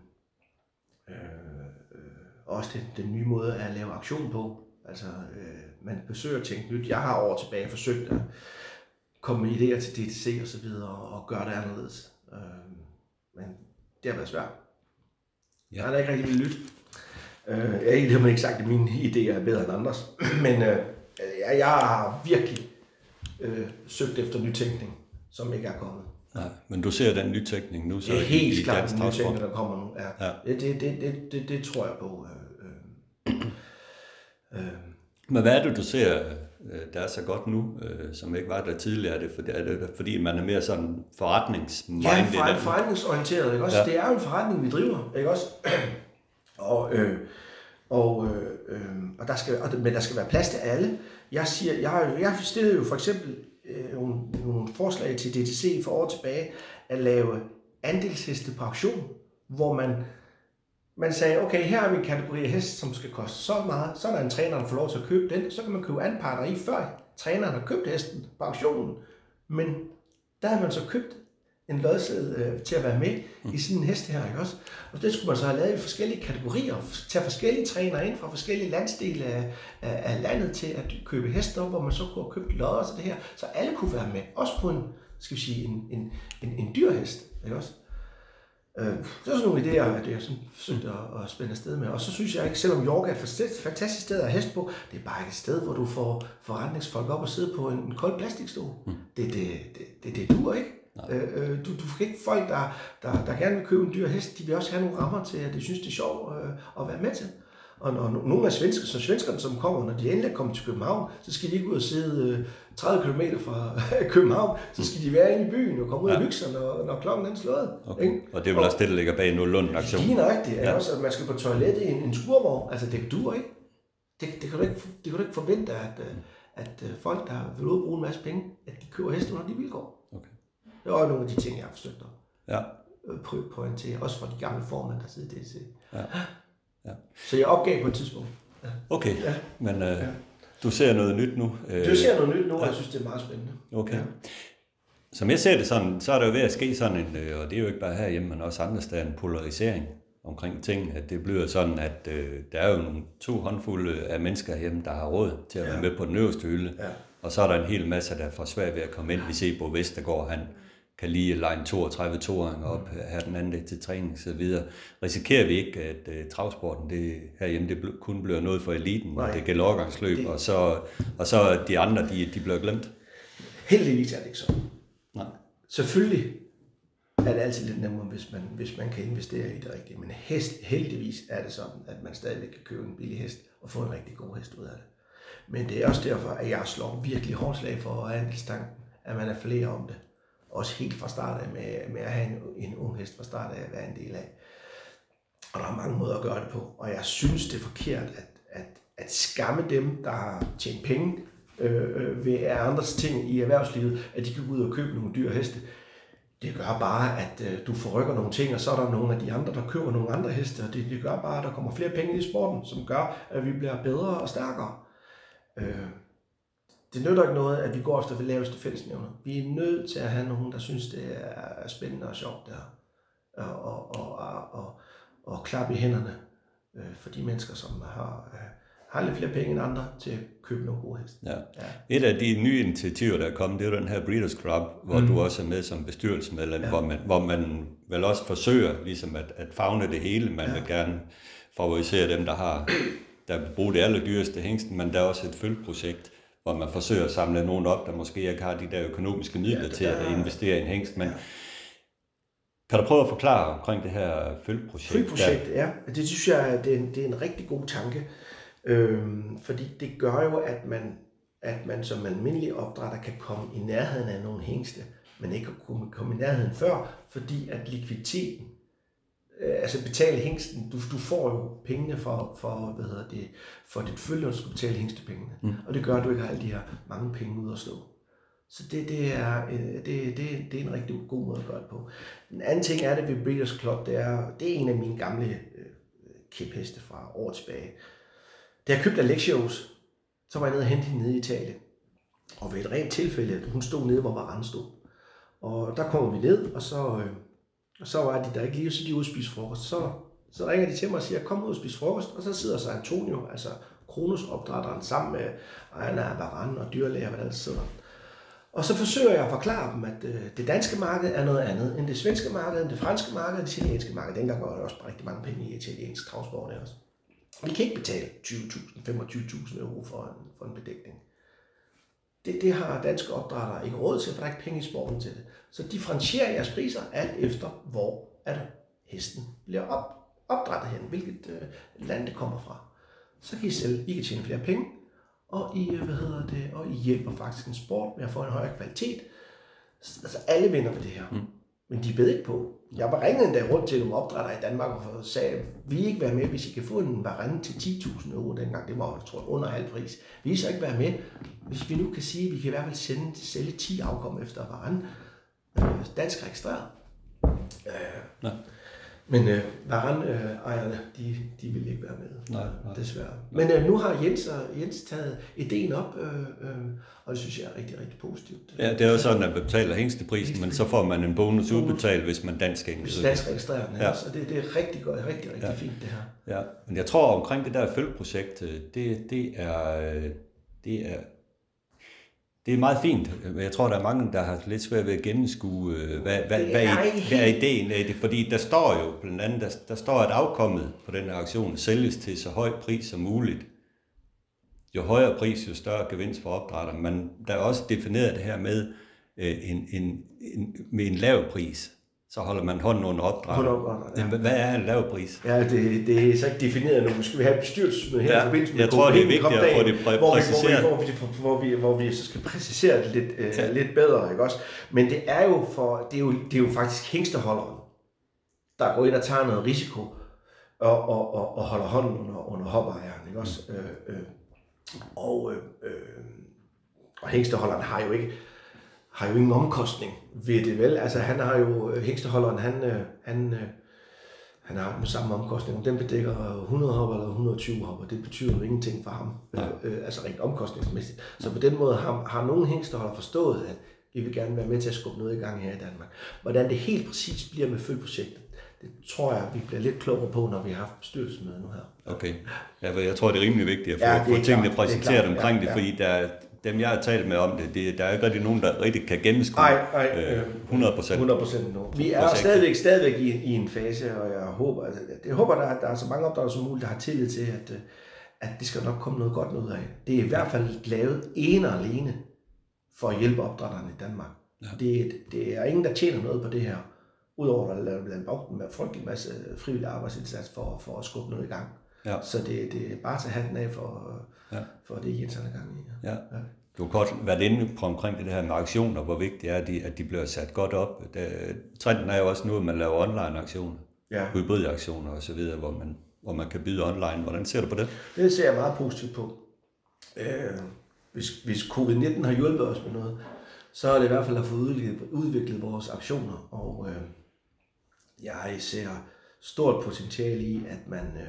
øh, øh, også den, den nye måde at lave aktion på. Altså, øh, man besøger at tænke nyt. Jeg har over tilbage forsøgt at komme med idéer til DTC og så videre, og gøre det anderledes. Øh, men det har været svært.
Ja.
Har da ikke rigtig vil lytte. Øh, jeg er ikke, ikke sagt, at mine idéer er bedre end andres. Men øh, jeg, jeg har virkelig øh, søgt efter nytænkning, som ikke er kommet.
Nej, men du ser den nytænkning nu, så
Det er helt
i
klart
dansk
en
transport.
nytænkning, der kommer nu. Ja.
Ja.
Det, det, det, det, det, det tror jeg på. Øh, øh, øh.
Men hvad er det, du ser, der er så godt nu, øh, som ikke var der tidligere? Er det, fordi, er det fordi, man er mere sådan forretningsminded?
Ja, for, forretningsorienteret, ikke også?
Ja.
Det er jo en forretning, vi driver, ikke også? [CLEARS THROAT] og, øh, og, øh, øh, og der skal, og, men der skal være plads til alle. Jeg siger, jeg jeg stillede jo for eksempel øh, nogle, nogle forslag til DTC for år tilbage, at lave andelsheste på auktion, hvor man, man sagde, okay, her er min kategori af hest, som skal koste så meget, så er der en træner, der får lov til at købe den, så kan man købe anparter i, før træneren har købt hesten på auktionen. Men der har man så købt en lodseddel øh, til at være med i sådan en hest her, ikke også? Og det skulle man så have lavet i forskellige kategorier, tage forskellige trænere ind fra forskellige landsdele af, af, af landet til at købe heste op, hvor man så kunne have købt lodder til det her, så alle kunne være med, også på en, skal vi sige, en, en, en, en dyr hest, ikke også? Øh, det er sådan nogle idéer, at jeg sådan forsøgte at, at spænde afsted med. Og så synes jeg ikke, selvom York er et fantastisk- sted at hest på, det er bare ikke et sted, hvor du får forretningsfolk op og sidde på en, en kold plastikstol. Mm. Det, det, det, det, det duer ikke. Øh, øh, du, du får ikke folk, der, der, der gerne vil købe en dyr hest, de vil også have nogle rammer til, at de synes, det er sjovt øh, at være med til. Og når nogle af svensker, så svenskerne, som kommer, når de endelig er kommet til København, så skal de ikke ud og sidde øh, 30 km fra [LAUGHS] København, så skal de være inde i byen og komme ud og
Ja.
hygge sig, når, når klokken er slået.
Okay.
Ikke?
Og det er vel også det, der ligger bag Nullund aktion.
Lige nøjagtigt. Er
Ja.
ja. også, at man skal på toilettet i en, en skurvogn. Altså, det duer ikke. Det, det, kan du ikke. det kan du ikke forvente, at, øh, at øh, folk, der vil ud og bruge en masse penge, at de køber heste under de vilkår.
Okay.
Det er også nogle af de ting, jeg har forsøgt at
Ja.
øh, pointere. Også for de gamle formænd, der sidder i DCC.
Ja. Ja.
Så jeg opgav på et tidspunkt.
Okay,
Ja.
men øh, du ser noget nyt nu. Øh,
Du ser noget nyt nu, og jeg synes, det er meget spændende.
Okay.
Ja.
Som jeg ser det sådan, så er der jo ved at ske sådan en, øh, og det er jo ikke bare herhjemme, men også andre steder, en polarisering omkring ting, at det bliver sådan, at øh, der er jo nogle to håndfulde af mennesker hjemme, der har råd til at være
Ja.
med på den øverste hylde,
Ja.
og så er der en hel masse, der får svært ved at komme ind. Vi ser på Vestergaard, han kan lige lege 32 toeringer op, have den anden dag til træning og så videre. Risikerer vi ikke, at uh, travsporten det, herhjemme det bl- kun bliver noget for eliten,
Nej.
og det gælder overgangsløb,
Det-
og så, og så de andre, de, de bliver glemt?
Heldigvis er det ikke sådan.
Nej.
Selvfølgelig er det altid lidt nemmere, hvis man, hvis man kan investere i det rigtige. Men hest, heldigvis er det sådan, at man stadigvæk kan købe en billig hest og få en rigtig god hest ud af det. Men det er også derfor, at jeg slår virkelig hårdt slag for andelstanken, at man er flere om det. Også helt fra start af med, med at have en, en ung hest fra start af at være en del af. Og der er mange måder at gøre det på. Og jeg synes, det er forkert at, at, at skamme dem, der har tjent penge øh, øh, ved andres ting i erhvervslivet, at de kan gå ud og købe nogle dyre heste. Det gør bare, at øh, du forrykker nogle ting, og så er der nogle af de andre, der køber nogle andre heste, og det, det gør bare, at der kommer flere penge i sporten, som gør, at vi bliver bedre og stærkere. Øh, det nytter ikke noget, at vi går efter det laveste fællesnævner. Vi er nødt til at have nogen, der synes, det er spændende og sjovt der. Og, og, og, og, og, og klappe i hænderne øh, for de mennesker, som har, øh, har lidt flere penge end andre til at købe nogle gode heste.
Ja.
Ja.
Et af de nye initiativer, der er kommet, det er den her Breeders Club, hvor mm. du også er med som bestyrelsesmedlem, ja. hvor, man, hvor man vel også forsøger ligesom at, at fagne det hele. Man ja. vil gerne favorisere dem, der har der vil bruge det allerdyreste hængsten, men der er også et følgeprojekt, hvor man forsøger at samle nogen op, der måske ikke har de der økonomiske midler ja, til at
er-
investere i en hængst. Men kan du prøve at forklare omkring det her følgeprojekt?
Friprojekt, ja. Det synes jeg, det er en, det er en rigtig god tanke. Øhm, fordi det gør jo, at man, at man som almindelig opdrætter kan komme i nærheden af nogle hængste, men ikke kunne komme i nærheden før, fordi at likviditeten, altså betale hængsten, du, du får jo pengene for, for, hvad hedder det, for dit følge, du skal betale hængstepengene. Mm. Og det gør, at du ikke har alle de her mange penge ud at stå. Så det, det, er, øh, det, det, det er en rigtig god måde at gøre det på. En anden ting er det ved Breeders Club, det er, det er en af mine gamle øh, kæpheste fra år tilbage. Da jeg købte Alexios, så var jeg nede og hente hende nede i Italien. Og ved et rent tilfælde, hun stod nede, hvor Varane stod. Og der kommer vi ned, og så, øh, så var de der ikke lige, så de ude spise frokost. Så, så ringer de til mig og siger, kom ud og spise frokost. Og så sidder så Antonio, altså Kronos opdrætteren, sammen med Ejner af Varane og dyrlæger, hvad der sidder. Og så forsøger jeg at forklare dem, at øh, det danske marked er noget andet end det svenske marked, end det franske marked, og det italienske marked. Dengang var der også rigtig mange penge i italiensk travsport også. Vi kan ikke betale 20.000, 25.000 euro for en, for en bedækning. det, det har danske opdrættere ikke råd til, for der er ikke penge i sporten til det. Så differentierer jeres priser alt efter, hvor at hesten bliver op, opdrettet hen, hvilket øh, land det kommer fra. Så kan I selv, I kan tjene flere penge, og I, øh, hvad hedder det, og I hjælper faktisk en sport med at få en højere kvalitet. Altså alle vinder ved det her. Mm. Men de ved ikke på. Jeg var ringet en dag rundt til nogle opdrættere i Danmark og sagde, vi ikke være med, hvis I kan få en varende til 10.000 euro dengang. Det var, jeg tror, under halv pris. Vi I så ikke være med, hvis vi nu kan sige, at vi kan i hvert fald sende, sælge 10 afkom efter varende. Øh, dansk registreret. Øh, men øh, Varan-ejerne, de, de vil ikke være med,
Nej, nej.
desværre. Men øh, nu har Jens, og Jens taget ideen op, øh, øh, og det synes jeg er rigtig, rigtig positivt.
Ja, det er jo sådan, at man betaler hængsteprisen, men så får man en bonus udbetalt, hvis man dansk
Hvis dansk registrerer den,
Ja.
ja. og det, det er rigtig godt, rigtig, rigtig
Ja.
ja. fint det her.
Ja, men jeg tror omkring det der følgeprojekt, øh, det, det er, øh, det er, det er meget fint, men jeg tror, der er mange, der har lidt svært ved at gennemskue, øh, hvad, hvad, hvad, hvad er ideen af det, fordi der står jo blandt andet, der, der står, at afkommet på den her aktion sælges til så høj pris som muligt. Jo højere pris, jo større gevinst for opdrætter, men der er også defineret det her med, øh, en, en, en, med en lav pris, så holder man hånden under opdrætter,
ja.
Hvad er en lav pris?
Ja, det, det er så ikke defineret nu. Nu skal vi have bestyrelsesmøde her
Ja,
i forbindelse med
jeg tror, det er vigtigt at få det præ-
hvor vi-
præciseret.
Hvor vi, hvor, vi, hvor, vi, hvor vi så skal præcisere det lidt, øh,
Ja.
lidt bedre, ikke også? Men det er jo for, det er jo, det er jo faktisk hængsteholderen, der går ind og tager noget risiko og, og, og, og holder hånden under, under hopejeren, ikke også?
Mm.
Øh, øh, og, øh, øh, og hængsteholderen har jo ikke har jo ingen omkostning ved det, vel? Altså, han har jo, hængsteholderen, han, øh, han, øh, han har den samme omkostning. Om den bedækker 100 hopper eller 120 hopper, det betyder jo ingenting for ham, øh, øh, altså rent omkostningsmæssigt. Så på den måde har, har nogle hængsteholder forstået, at vi vil gerne være med til at skubbe noget i gang her i Danmark. Hvordan det helt præcis bliver med følgeprojektet, det tror jeg, vi bliver lidt klogere på, når vi har haft bestyrelsesmøde nu her.
Okay. Ja, jeg tror, det er rimelig vigtigt at få,
Ja,
ja, få tingene
klart, er
præsenteret
klart,
omkring
ja,
det,
ja.
fordi der, er- dem, jeg har talt med om det, det, der er ikke rigtig nogen, der rigtig kan gennemskue
Nej, nej,
øh,
øh,
100 procent.
100 procent nu. Vi er stadigvæk, stadigvæk i, i en fase, og jeg håber, altså, jeg håber der, der er så mange opdragere som muligt, der har tillid til, at, øh, at det skal nok komme noget godt ud af. Det er i hvert fald lavet ene og alene for at hjælpe opdrætterne i Danmark. Ja. Det, det er ingen, der tjener noget på det her, udover at lave lave brugt en frygtelig masse frivillig arbejdsindsats for, for at skubbe noget i gang.
Ja.
Så det, det er bare at tage hatten af for,
Ja.
for det, Jens er gang i.
Ja. Du har godt været inde på omkring det her med aktioner, hvor vigtigt det er, at de, at de bliver sat godt op. Der, trenden er jo også nu, at man laver online aktioner,
Ja.
hybridaktioner osv., hvor man, hvor man kan byde online. Hvordan ser du på det?
Det ser jeg meget positivt på. Øh, hvis, hvis covid-19 har hjulpet os med noget, så er det i hvert fald at få udviklet, udviklet vores aktioner, og øh, jeg ser stort potentiale i, at man, øh,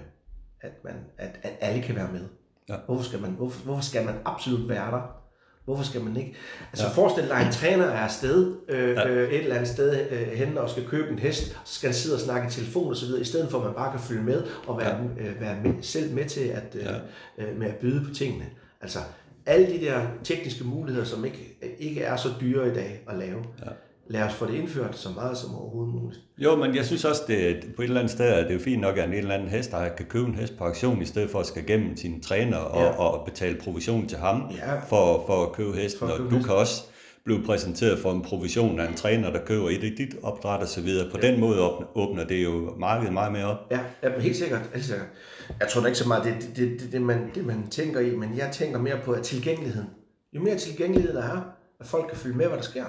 at, man at, at alle kan være med.
Ja.
Hvorfor, skal man, hvorfor, hvorfor skal man absolut være der? Hvorfor skal man ikke? Altså
Ja.
forestil dig, at en træner er afsted øh,
ja.
øh, et eller andet sted øh, hen og skal købe en hest, så skal han sidde og snakke i telefon og så videre, i stedet for at man bare kan følge med og være, ja. øh, være med, selv med til at, øh,
Ja.
øh, med at byde på tingene. Altså alle de der tekniske muligheder, som ikke, ikke er så dyre i dag at lave.
Ja.
Lad os få det indført så meget som overhovedet muligt.
Jo, men jeg synes også, det, på et eller andet sted er det jo fint nok, at en eller anden hestejer kan købe en hest på auktion, i stedet for at skal gennem sin træner og,
Ja.
og betale provision til ham
Ja.
for, for at købe hesten.
For at
og
købe
du
hesten.
kan også blive præsenteret for en provision af en træner, der køber et af dit opdræt og så videre. På den måde åbner, åbner det jo markedet meget mere op.
Ja, ja men helt sikkert, helt sikkert. Jeg tror da ikke så meget, det det, det, det, det, man, det man tænker i, men jeg tænker mere på at tilgængeligheden. Jo mere tilgængelighed der er, at folk kan følge med, hvad der sker,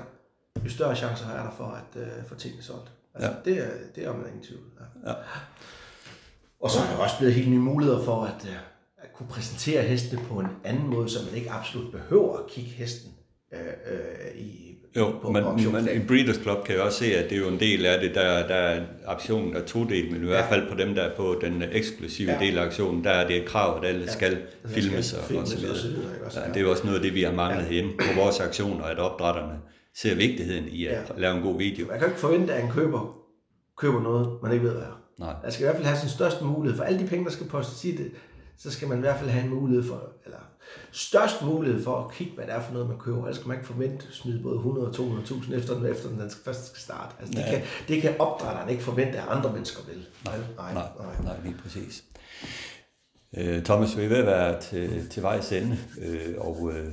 jo større chancer er der for at uh, få tingene solgt. Altså, ja. det, er, det er man ingen tvivl. Ja.
Ja.
Og så er der også blevet helt nye muligheder for at, uh, at kunne præsentere hestene på en anden måde, så man ikke absolut behøver at kigge hesten uh, uh, i,
Jo,
på
men i Breeders Club kan jeg også se, at det er jo en del af det, der, der er aktionen er todelt, men i hvert fald på dem, der er på den eksklusive
Ja.
del af aktionen, der er det et krav, at alle skal
der
filmes
skal
og, og
filmes
så
og
videre.
så videre, ikke også?
Ja,
Ja.
det er jo også noget af det, vi har manglet hjemme på vores aktioner, at opdrætterne ser vigtigheden i at
Ja.
lave en god video.
Man kan ikke forvente, at en køber køber noget, man ikke ved, hvad er.
Nej.
Der skal i hvert fald have sin største mulighed. For alle de penge, der skal postes i det, så skal man i hvert fald have en mulighed for, eller størst mulighed for at kigge, hvad det er for noget, man køber. Ellers skal man ikke forvente at smide både 100 og 200.000 efter den, efter den, den først skal starte. Altså, det,
Ja.
kan, det kan opdrætteren ikke forvente, at andre mennesker vil.
Nej,
nej,
nej,
nej.
nej, lige præcis. Øh, Thomas, vi er ved at være til, til vejs ende, øh, og øh,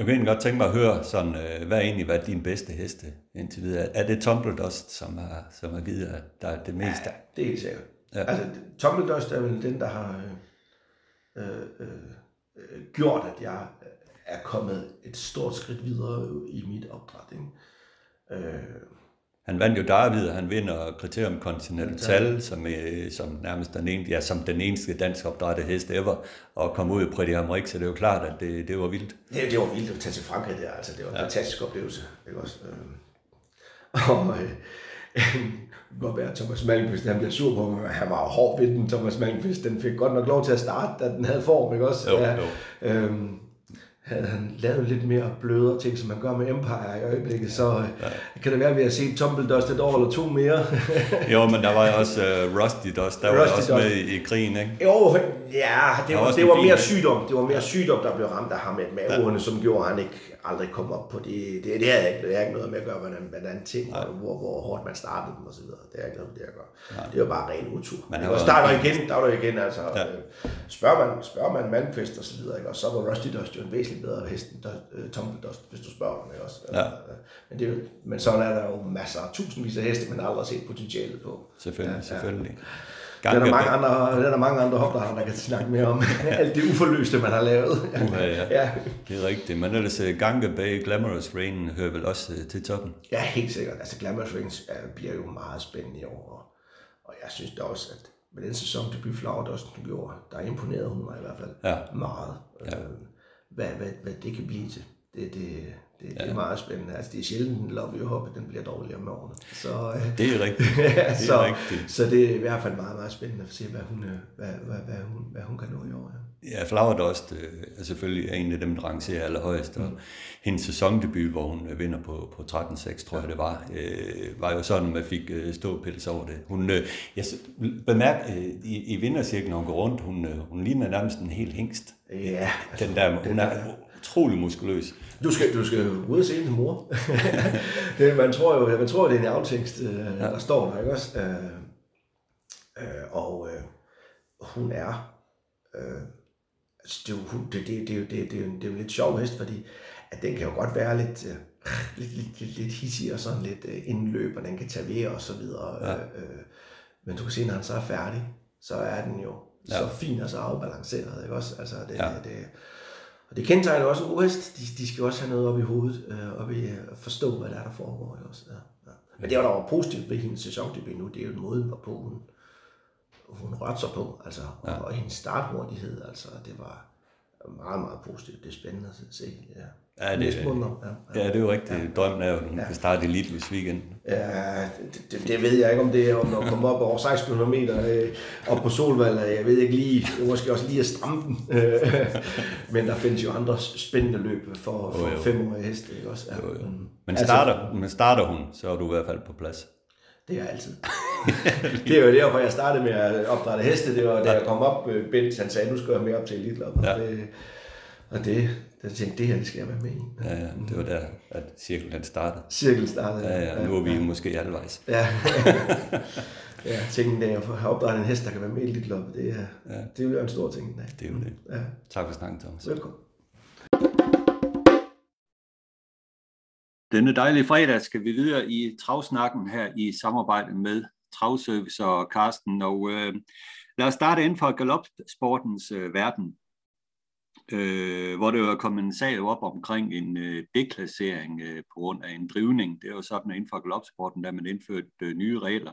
Jeg kunne godt tænke mig at høre, sådan, øh, hvad er egentlig været din bedste heste indtil videre? Er det Tumble Dust, som har, som har givet dig det meste? Ja,
det er helt sikkert. Ja. Altså, Tumble Dust er vel den, der har øh, øh, øh, gjort, at jeg er kommet et stort skridt videre i mit opdræt. Ikke? Øh,
han vandt jo David, og han vinder kriterium Continental, som, som nærmest den, ene, ja, som den eneste dansk opdrætte hest ever, og kom ud i Prix Amrik, så det er jo klart, at det, det var vildt.
Det, det var vildt at tage til Frankrig der, altså det var en ja. fantastisk oplevelse. Ikke også? Øh, og øh, [LAUGHS] godt være, Thomas Malmqvist, han bliver sur på mig, han var hård ved den, Thomas Malmqvist, den fik godt nok lov til at starte, da den havde form, ikke også?
Jo, ja, jo. Øh,
havde han lavet lidt mere blødere ting, som man gør med Empire i øjeblikket, så ja. kan det være, at vi har set Tumble Dust et år eller to mere. [LAUGHS]
jo, men der var jo også uh, Rusty Dust, der Rusty var også Dust. med i, i krigen, ikke?
Jo, ja, det var, var, det var mere sygdom. Det var mere sygdom, der blev ramt af ham med maverne, ja. som gjorde, at han ikke aldrig kom op på det. Det, det, havde ikke, det har ikke noget med at gøre, hvordan, hvordan ting, og hvor, hvor hårdt man startede dem og så videre. Det er ikke noget det at gøre. Nej. Det var bare ren utur. Men og der er der igen, der er der igen, altså. Ja. Øh, spørger man, spørger man Malmqvist og så videre, ikke? og så var Rusty Dust jo en væsentlig bedre hest end uh, Tumble Dust, hvis du spørger dem, ikke også? Ja. Men, det er jo, men sådan er der jo masser af tusindvis af heste, man aldrig har set potentialet på.
Selvfølgelig, ja, selvfølgelig. Ja.
Der er, mange andre, der er der mange andre hopper, der kan snakke mere om [LAUGHS] alt det uforløste, man har lavet.
Uha, ja. ja. Det er rigtigt. Men ellers øh, Gange Bay Glamorous Rain hører vel også øh, til toppen?
Ja, helt sikkert. Altså Glamorous Rain bliver jo meget spændende i år. Og jeg synes da også, at med den sæson, også den gjorde, der imponerede hun mig i hvert fald ja. meget. Ja. Øh, hvad, hvad, hvad det kan blive til. Det, det, det, ja. det er meget spændende. Altså, det er sjældent, en Love You Hope, den bliver dårligere med årene. Så,
øh, det er rigtigt. [LAUGHS] Det er
så, rigtigt. så det er i hvert fald meget, meget spændende at se, hvad hun, øh, hvad, hvad, hvad, hun, hvad hun kan nå i år.
Ja, ja Flower Dust øh, er selvfølgelig en af dem, der rangerer allerhøjst. Og mm. hendes sæsondebut, hvor hun vinder på, på 13-6, tror ja. jeg det var, øh, var jo sådan, at man fik øh, ståpils over det. Hun, øh, jeg bemærk, øh, i, i vindercirklen, når hun går rundt, hun, øh, hun ligner nærmest en helt hængst.
Ja.
Den der, hun er utrolig muskuløs.
Du skal, du skal ud og se din mor. [LAUGHS] det, man tror jo, man tror, det er en aftekst, øh, ja. der står der, ikke også? Øh, øh, og øh, hun er, øh, altså det, er jo, det, det, det, det, det, det, er jo, det er jo lidt sjov hest, fordi at den kan jo godt være lidt, øh, lidt, lidt, lidt, lidt hissig og sådan lidt øh, indløb, og den kan tage ved og så videre. Ja. Øh, øh, men du kan se, når han så er færdig, så er den jo ja. så fin og så afbalanceret, ikke også? Altså, det, ja. det, og det kendetegner også en. De, de skal også have noget op i hovedet, øh, og ved at forstå, hvad der er, der foregår. Ikke også? Ja, ja. Men det, var der var positivt ved hendes sæsondebut nu, det er jo den måde, på, hun, hun rørte sig på. Altså, ja. og, og hendes starthurtighed, altså, det var meget, meget positivt. Det er spændende at se. Ja.
Ja, det, ja, ja. ja, det er jo rigtigt. Ja. Drømmen er jo, at hun ja. kan starte Elite hvis weekend.
Ja, det, det, ved jeg ikke, om det er om at komme op over 1600 meter øh, op på Solvald. Jeg ved ikke lige, måske også lige at stramme den. [LAUGHS] men der findes jo andre spændende løb for, for oh, femårige heste. Ikke også? Ja. Jo, jo.
Men, altså, starter, men starter hun, så er du i hvert fald på plads.
Det er altid. [LAUGHS] det er jo derfor, jeg startede med at opdrætte heste. Det var, da jeg kom op, øh, Bent han sagde, nu skal jeg med op til Elite Ja. Og det, og det, jeg tænkte, det her det skal jeg være med i.
Ja, ja, det var der, at cirklen startede.
Cirklen startede,
ja. ja, ja nu er vi ja. måske halvvejs.
Ja, [LAUGHS] ja tænkte, at jeg har opdrettet en hest, der kan være med i dit løb, det er, ja. det er jo en stor ting.
Nej. Det er jo det. Ja. Tak for snakken, Thomas.
Velkommen.
Denne dejlige fredag skal vi videre i travsnakken her i samarbejde med Travservice og Karsten. Og øh, lad os starte inden for galopsportens øh, verden øh, hvor det var kommet en sag op omkring en øh, deklassering øh, på grund af en drivning. Det er sådan, at inden for galopsporten, der man indførte øh, nye regler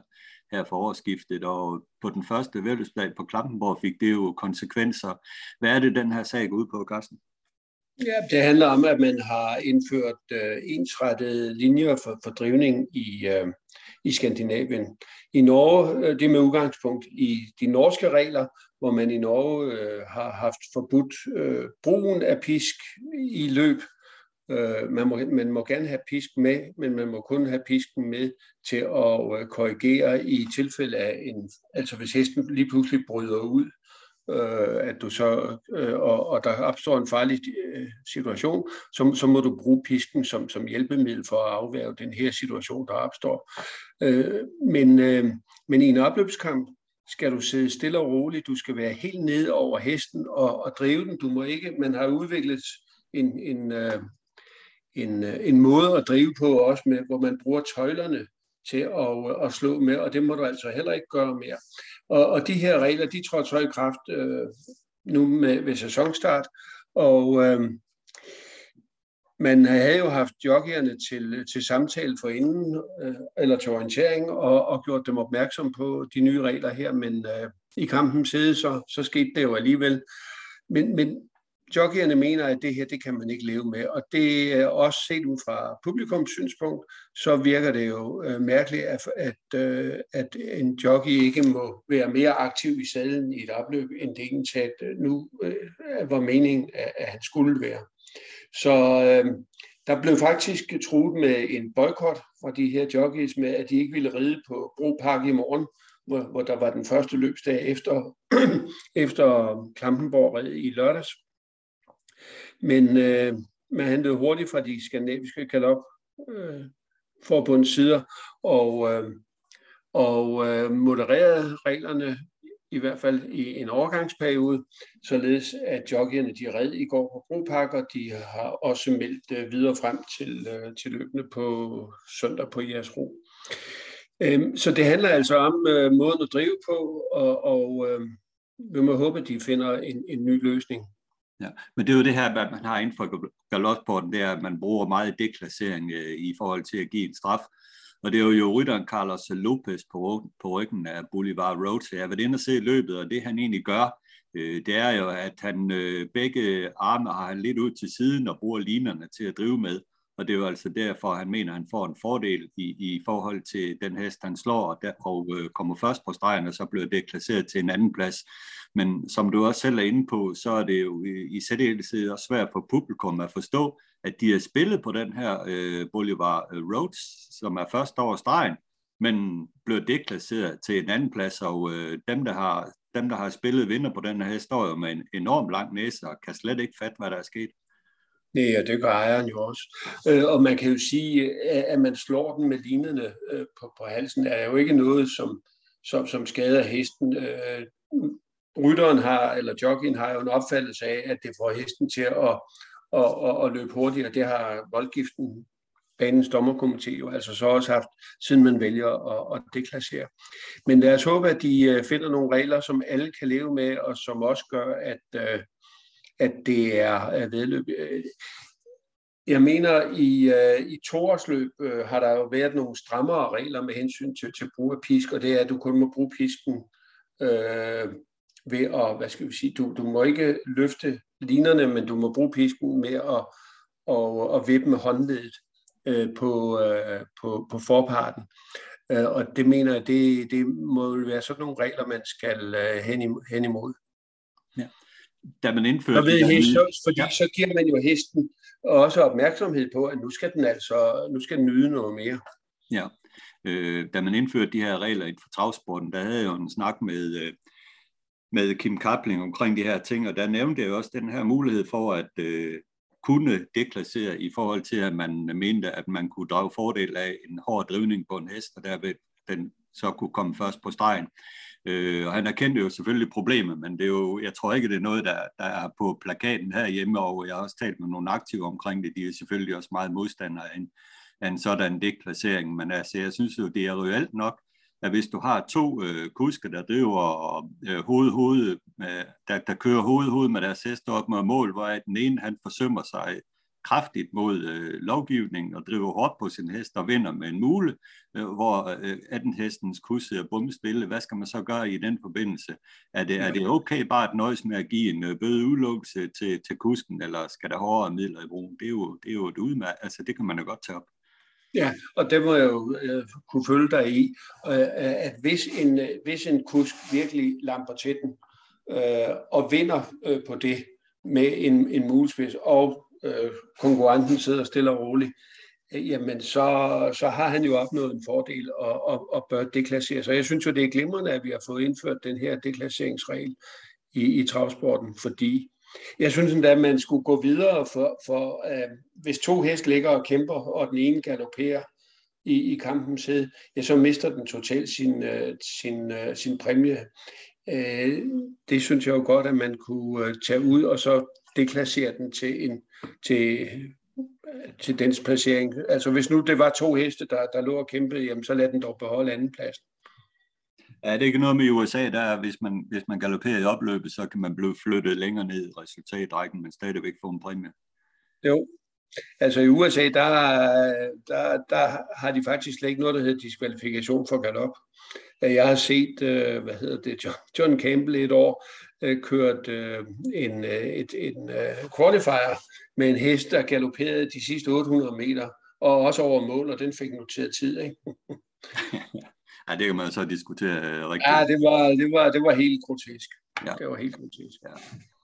her for årsskiftet, og på den første vældesplan på Klampenborg fik det jo konsekvenser. Hvad er det, den her sag går ud på, Carsten?
Ja, det handler om, at man har indført øh, ensrettede linjer for, for drivning i, øh, i Skandinavien. I Norge, øh, det er med udgangspunkt i de norske regler, hvor man i Norge øh, har haft forbudt øh, brugen af pisk i løb. Øh, man, må, man må gerne have pisk med, men man må kun have pisken med til at øh, korrigere i tilfælde af en, altså hvis hesten lige pludselig bryder ud, øh, at du så, øh, og, og der opstår en farlig øh, situation, så, så må du bruge pisken som, som hjælpemiddel for at afværge den her situation, der opstår. Øh, men, øh, men i en opløbskamp, skal du sidde stille og roligt, du skal være helt nede over hesten og, og drive den. Du må ikke, man har udviklet en, en, øh, en, øh, en måde at drive på også med, hvor man bruger tøjlerne til at, øh, at slå med, og det må du altså heller ikke gøre mere. Og, og de her regler, de tror så i kraft øh, nu med, ved sæsonstart, og øh, man havde jo haft joggerne til, til samtale for inden, øh, eller til orientering, og, og gjort dem opmærksom på de nye regler her, men øh, i kampen side, så, så skete det jo alligevel. Men, men jockeyerne mener, at det her, det kan man ikke leve med, og det er også set ud fra publikums synspunkt, så virker det jo øh, mærkeligt, at, at, øh, at en jockey ikke må være mere aktiv i sadlen i et opløb, end det egentlig nu øh, var meningen, at, at han skulle være. Så øh, der blev faktisk truet med en boykot fra de her jockeys med, at de ikke ville ride på Bropark i morgen, hvor, hvor der var den første løbsdag efter, [CLEARS THROAT] efter Klampenborg i lørdags. Men øh, man handlede hurtigt fra de skandinaviske galop øh, forbunds sider og, øh, og øh, modererede reglerne i hvert fald i en overgangsperiode, således at jockeyerne de red i går på bropakker, de har også meldt øh, videre frem til, øh, til løbende på søndag på jeres ro. Øhm, så det handler altså om øh, måden at drive på, og, og øh, vi må håbe, at de finder en, en ny løsning.
Ja, men det er jo det her, at man har inden for galopsporten, det er, at man bruger meget deklassering i forhold til at give en straf. Og det er jo rytteren Carlos Lopez på, på ryggen af Bolivar Road, så jeg har været inde og se løbet, og det han egentlig gør, øh, det er jo, at han øh, begge arme har han lidt ud til siden og bruger linerne til at drive med. Og det er jo altså derfor, han mener, at han får en fordel i, i forhold til den hest, han slår, og, der, og øh, kommer først på stregen, og så bliver det klasseret til en anden plads. Men som du også selv er inde på, så er det jo i, i særdeleshed også svært for publikum at forstå, at de har spillet på den her øh, Bolivar øh, Roads, som er først over stregen, men bliver deklasseret til en anden plads, og øh, dem, der har, dem, der har spillet vinder på den her hest, står jo med en enorm lang næse og kan slet ikke fatte, hvad der er sket.
Ja, det gør ejeren jo også. Øh, og man kan jo sige, at man slår den med linerne øh, på, på halsen, er jo ikke noget, som, som, som skader hesten. Øh, rytteren har, eller jockeyen har jo en opfattelse af, at det får hesten til at, at, at, at løbe hurtigere. Det har voldgiften, banens dommerkomité jo altså så også haft, siden man vælger at, at deklassere. Men lad os håbe, at de finder nogle regler, som alle kan leve med, og som også gør, at, at det er vedløb. Øh, jeg mener, i, øh, i toårsløb uh, har der jo været nogle strammere regler med hensyn til, til brug af pisk, og det er, at du kun må bruge pisken øh, ved at, hvad skal vi sige, du, du må ikke løfte linerne, men du må bruge pisken med at, og, og vippe med håndledet øh, på, øh, på, på forparten. Uh, og det mener jeg, det, det må være sådan nogle regler, man skal hen, hen imod
da man indførte...
ved hest, så, fordi ja. så giver man jo hesten også opmærksomhed på, at nu skal den altså nu skal den nyde noget mere.
Ja, øh, da man indførte de her regler inden for travsporten, der havde jeg jo en snak med, øh, med Kim Kapling omkring de her ting, og der nævnte jeg jo også den her mulighed for at øh, kunne deklassere i forhold til, at man mente, at man kunne drage fordel af en hård drivning på en hest, og derved den så kunne komme først på stregen. Øh, og han erkendte jo selvfølgelig problemet, men det er jo, jeg tror ikke, det er noget, der, der er på plakaten herhjemme, og jeg har også talt med nogle aktive omkring det. De er selvfølgelig også meget modstandere af en, af en sådan deklassering, men altså, jeg synes jo, det er reelt nok, at hvis du har to øh, kusker, der driver øh, hoved, hoved, øh, der, der kører hoved, hoved med deres hest op mod mål, hvor den ene han forsømmer sig kraftigt mod øh, lovgivningen og driver hårdt på sin hest og vinder med en mule, øh, hvor øh, 18 hestens kus er bummestille. Hvad skal man så gøre i den forbindelse? Er det, er det okay bare at nøjes med at give en øh, bøde udelukkelse til, til kusken, eller skal der hårdere midler i brug? Det er jo, det er jo et udmærket, altså det kan man jo godt tage op.
Ja, og det må jeg jo øh, kunne følge dig i, øh, at hvis en, øh, hvis en kusk virkelig lamper til den, øh, og vinder øh, på det med en, en mulespids, og øh, konkurrenten sidder stille og roligt, øh, jamen så, så har han jo opnået en fordel og, og, og bør deklassere sig. Jeg synes jo, det er glimrende, at vi har fået indført den her deklasseringsregel i, i travsporten, fordi jeg synes endda, at man skulle gå videre, for, for uh, hvis to hest ligger og kæmper, og den ene galopperer i, i kampen hed, ja, så mister den totalt sin, uh, sin, uh, sin præmie. øh, det synes jeg jo godt, at man kunne øh, tage ud og så deklassere den til, en, til, til dens placering. Altså hvis nu det var to heste, der, der lå og kæmpede, jamen så lad den dog beholde andenpladsen.
Ja, det er ikke noget med USA, der hvis man, hvis man galopperer i opløbet, så kan man blive flyttet længere ned i resultatrækken, men stadigvæk få en præmie.
Jo, altså i USA, der, der, der har de faktisk slet ikke noget, der hedder diskvalifikation for galop. Jeg har set, øh, hvad hedder det, John Campbell et år øh, kørt øh, en, et, en qualifier med en hest, der galopperede de sidste 800 meter, og også over mål, og den fik noteret tid, ikke? [LAUGHS]
Ja, det kan man så diskutere uh, rigtigt.
Ja, det var, det var, det var helt grotesk. Ja. Det var helt grotesk. Ja.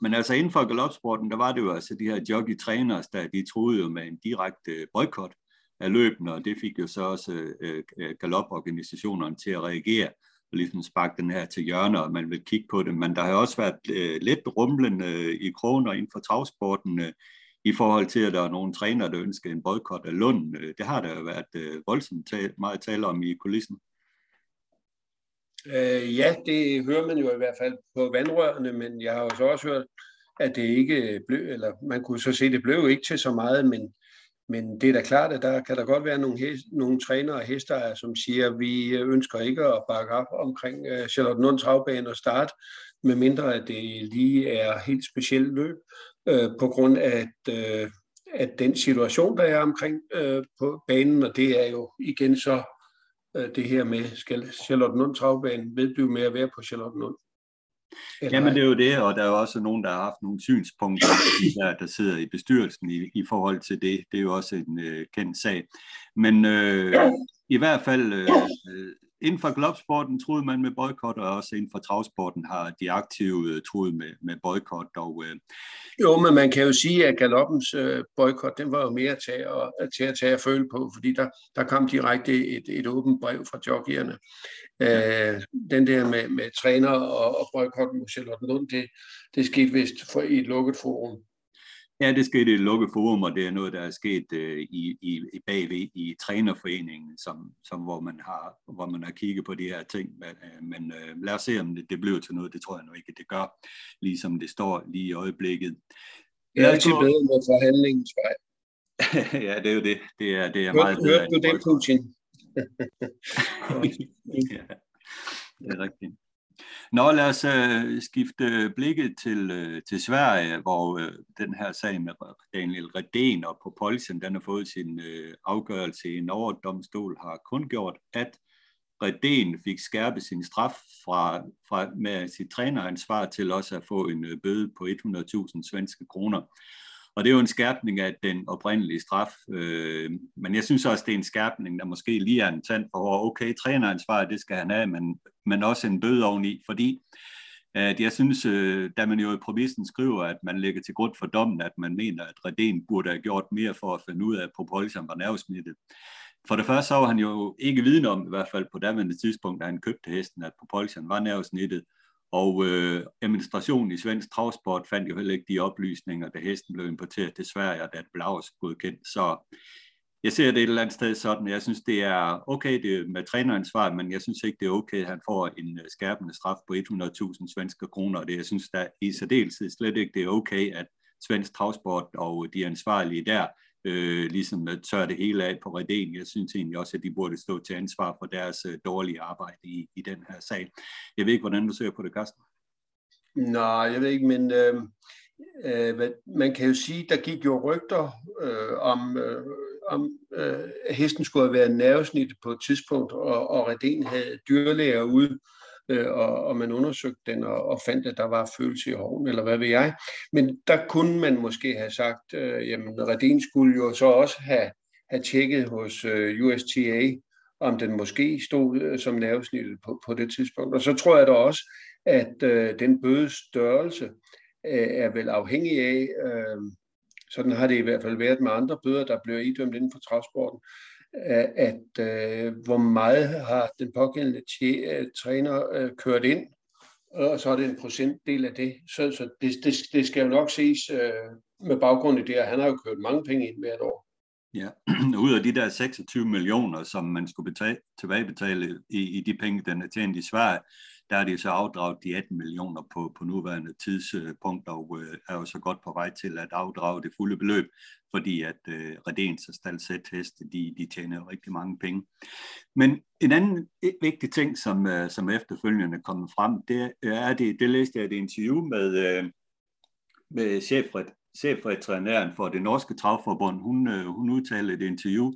Men altså inden for galopsporten, der var det jo altså de her jockey-trænere, der de troede jo med en direkte boykot af løbende, og det fik jo så også uh, galoporganisationerne til at reagere og ligesom sparke den her til hjørne, og man vil kigge på det. Men der har også været øh, lidt rumlende øh, i kroner inden for travsporten øh, i forhold til, at der er nogle trænere, der ønsker en boykot af Lund. Øh, det har der jo været øh, voldsomt tal, meget tale om i kulissen.
Øh, ja, det hører man jo i hvert fald på vandrørene, men jeg har jo så også hørt, at det ikke øh, blev, eller man kunne så se, at det blev ikke til så meget, men, men det er da klart, at der kan der godt være nogle, hest, nogle trænere og hestejere, som siger, at vi ønsker ikke at bakke op omkring øh, uh, Charlotte Nund Travbane og start, medmindre at det lige er helt specielt løb, øh, på grund af at, øh, at den situation, der er omkring øh, på banen, og det er jo igen så øh, det her med, skal Charlottenlund Travbanen vedblive med at være på Charlottenlund?
Eller Jamen det er jo det, og der er jo også nogen, der har haft nogle synspunkter, [COUGHS] der, der sidder i bestyrelsen i, i forhold til det. Det er jo også en øh, kendt sag. Men øh, i hvert fald øh, inden for globsporten troede man med boykot, og også inden for travsporten har de aktive øh, troet med, med boykot. Og, øh...
Jo, men man kan jo sige, at galoppens øh, boykot, den var jo mere til at, til at tage at føle på, fordi der, der kom direkte et, et åbent brev fra jockeyerne. Øh, den der med, med træner og, og boykot mod Charlotte Lund, det, det skete vist for, i et lukket forum.
Ja, det skete i et lukket forum, og det er noget, der er sket øh, i, i, i bagved i trænerforeningen, som, som, hvor, man har, hvor man har kigget på de her ting. Men, øh, men øh, lad os se, om det, det bliver til noget. Det tror jeg nu ikke, det gør, ligesom det står lige i øjeblikket.
Det er altid bedre med forhandlingens vej. [LAUGHS]
ja, det er jo det. Det er, det er meget
bedre. Hørte du det, Putin?
ja, det er rigtigt. Nå, lad os øh, skifte blikket til, øh, til Sverige, hvor øh, den her sag med Daniel Redén og på den har fået sin øh, afgørelse i en Domstol har kun gjort, at Redén fik skærpet sin straf fra, fra med sit træneransvar til også at få en øh, bøde på 100.000 svenske kroner. Og det er jo en skærpning af den oprindelige straf. Øh, men jeg synes også, det er en skærpning, der måske lige er en tand for hård. Okay, træneransvar, det skal han have, men, men også en bøde oveni, fordi at jeg synes, øh, da man jo i provisen skriver, at man lægger til grund for dommen, at man mener, at Reden burde have gjort mere for at finde ud af, at Propulsion var nervesmittet. For det første så var han jo ikke viden om, i hvert fald på daværende tidspunkt, da han købte hesten, at Propulsion var nervesmittet. Og øh, administrationen i svensk travsport fandt jo heller ikke de oplysninger, da hesten blev importeret til Sverige, og da det blev godkendt. Så jeg ser det et eller andet sted sådan. Jeg synes, det er okay det er med træneransvar, men jeg synes ikke, det er okay, at han får en øh, skærpende straf på 100.000 svenske kroner. Det, jeg synes da i særdeleshed slet ikke, det er okay, at svensk travsport og de ansvarlige der øh, ligesom tør det hele af på Reden. Jeg synes egentlig også, at de burde stå til ansvar for deres øh, dårlige arbejde i, i den her sag. Jeg ved ikke, hvordan du ser på det, Carsten?
Nej, jeg ved ikke, men øh, øh, man kan jo sige, der gik jo rygter øh, om, øh, om øh, at hesten skulle have været nervesnit på et tidspunkt, og, og Reden havde dyrlæger ude, øh, Øh, og, og man undersøgte den og, og fandt, at der var følelse i hoven, eller hvad ved jeg. Men der kunne man måske have sagt, øh, jamen Redin skulle jo så også have, have tjekket hos øh, USTA, om den måske stod øh, som nervesnittet på, på det tidspunkt. Og så tror jeg da også, at øh, den bødes størrelse øh, er vel afhængig af, øh, sådan har det i hvert fald været med andre bøder, der bliver idømt inden for travsporten, at øh, hvor meget har den pågældende øh, træner øh, kørt ind, og så er det en procentdel af det. Så, så det, det, det skal jo nok ses øh, med baggrund i det, at han har jo kørt mange penge ind hvert år.
Ja, [CLEARS THROAT] ud af de der 26 millioner, som man skulle betale, tilbagebetale i, i de penge, den er tjent i Sverige, der er de så afdraget de 18 millioner på, på nuværende tidspunkt, og øh, er jo så godt på vej til at afdrage det fulde beløb, fordi at øh, Redens og Stalsæt heste, de, de tjener rigtig mange penge. Men en anden vigtig ting, som, øh, som efterfølgende kommer frem, det er, det, det læste jeg et interview med, øh, med chefred, chefredtræneren for det norske travforbund. Hun, øh, hun udtalte et interview,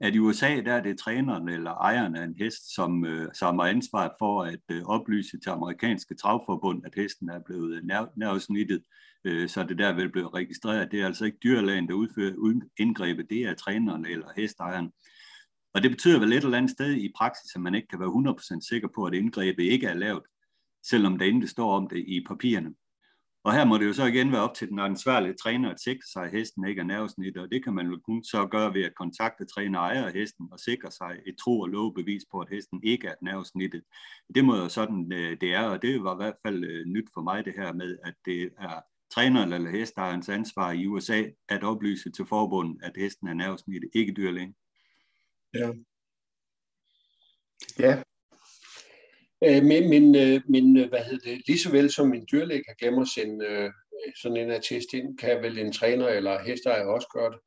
at i USA der er det træneren eller ejeren af en hest, som, øh, som har ansvaret for at øh, oplyse til amerikanske travforbund, at hesten er blevet øh, nervesnittet, øh, så det der vil blive registreret. Det er altså ikke dyrlægen, der udfører indgrebet, det er træneren eller hestejeren. Og det betyder vel et eller andet sted i praksis, at man ikke kan være 100% sikker på, at indgrebet ikke er lavet, selvom der ikke står om det i papirerne. Og her må det jo så igen være op til den ansvarlige træner at sikre sig, at hesten ikke er nervesnit, og det kan man jo kun så gøre ved at kontakte træner og ejer af hesten og sikre sig et tro- og lovbevis på, at hesten ikke er nervesnittet. Det må jo sådan, øh, det er, og det var i hvert fald øh, nyt for mig det her med, at det er træneren eller hestejerens ansvar i USA at oplyse til forbundet, at hesten er nervesnittet, ikke dyrlægen.
Ja. Ja, Øh, men, men, øh, men øh, hvad hedder det, lige så vel som en dyrlæge kan glemme at sende sådan en attest ind, kan vel en træner eller hestejer også gøre det?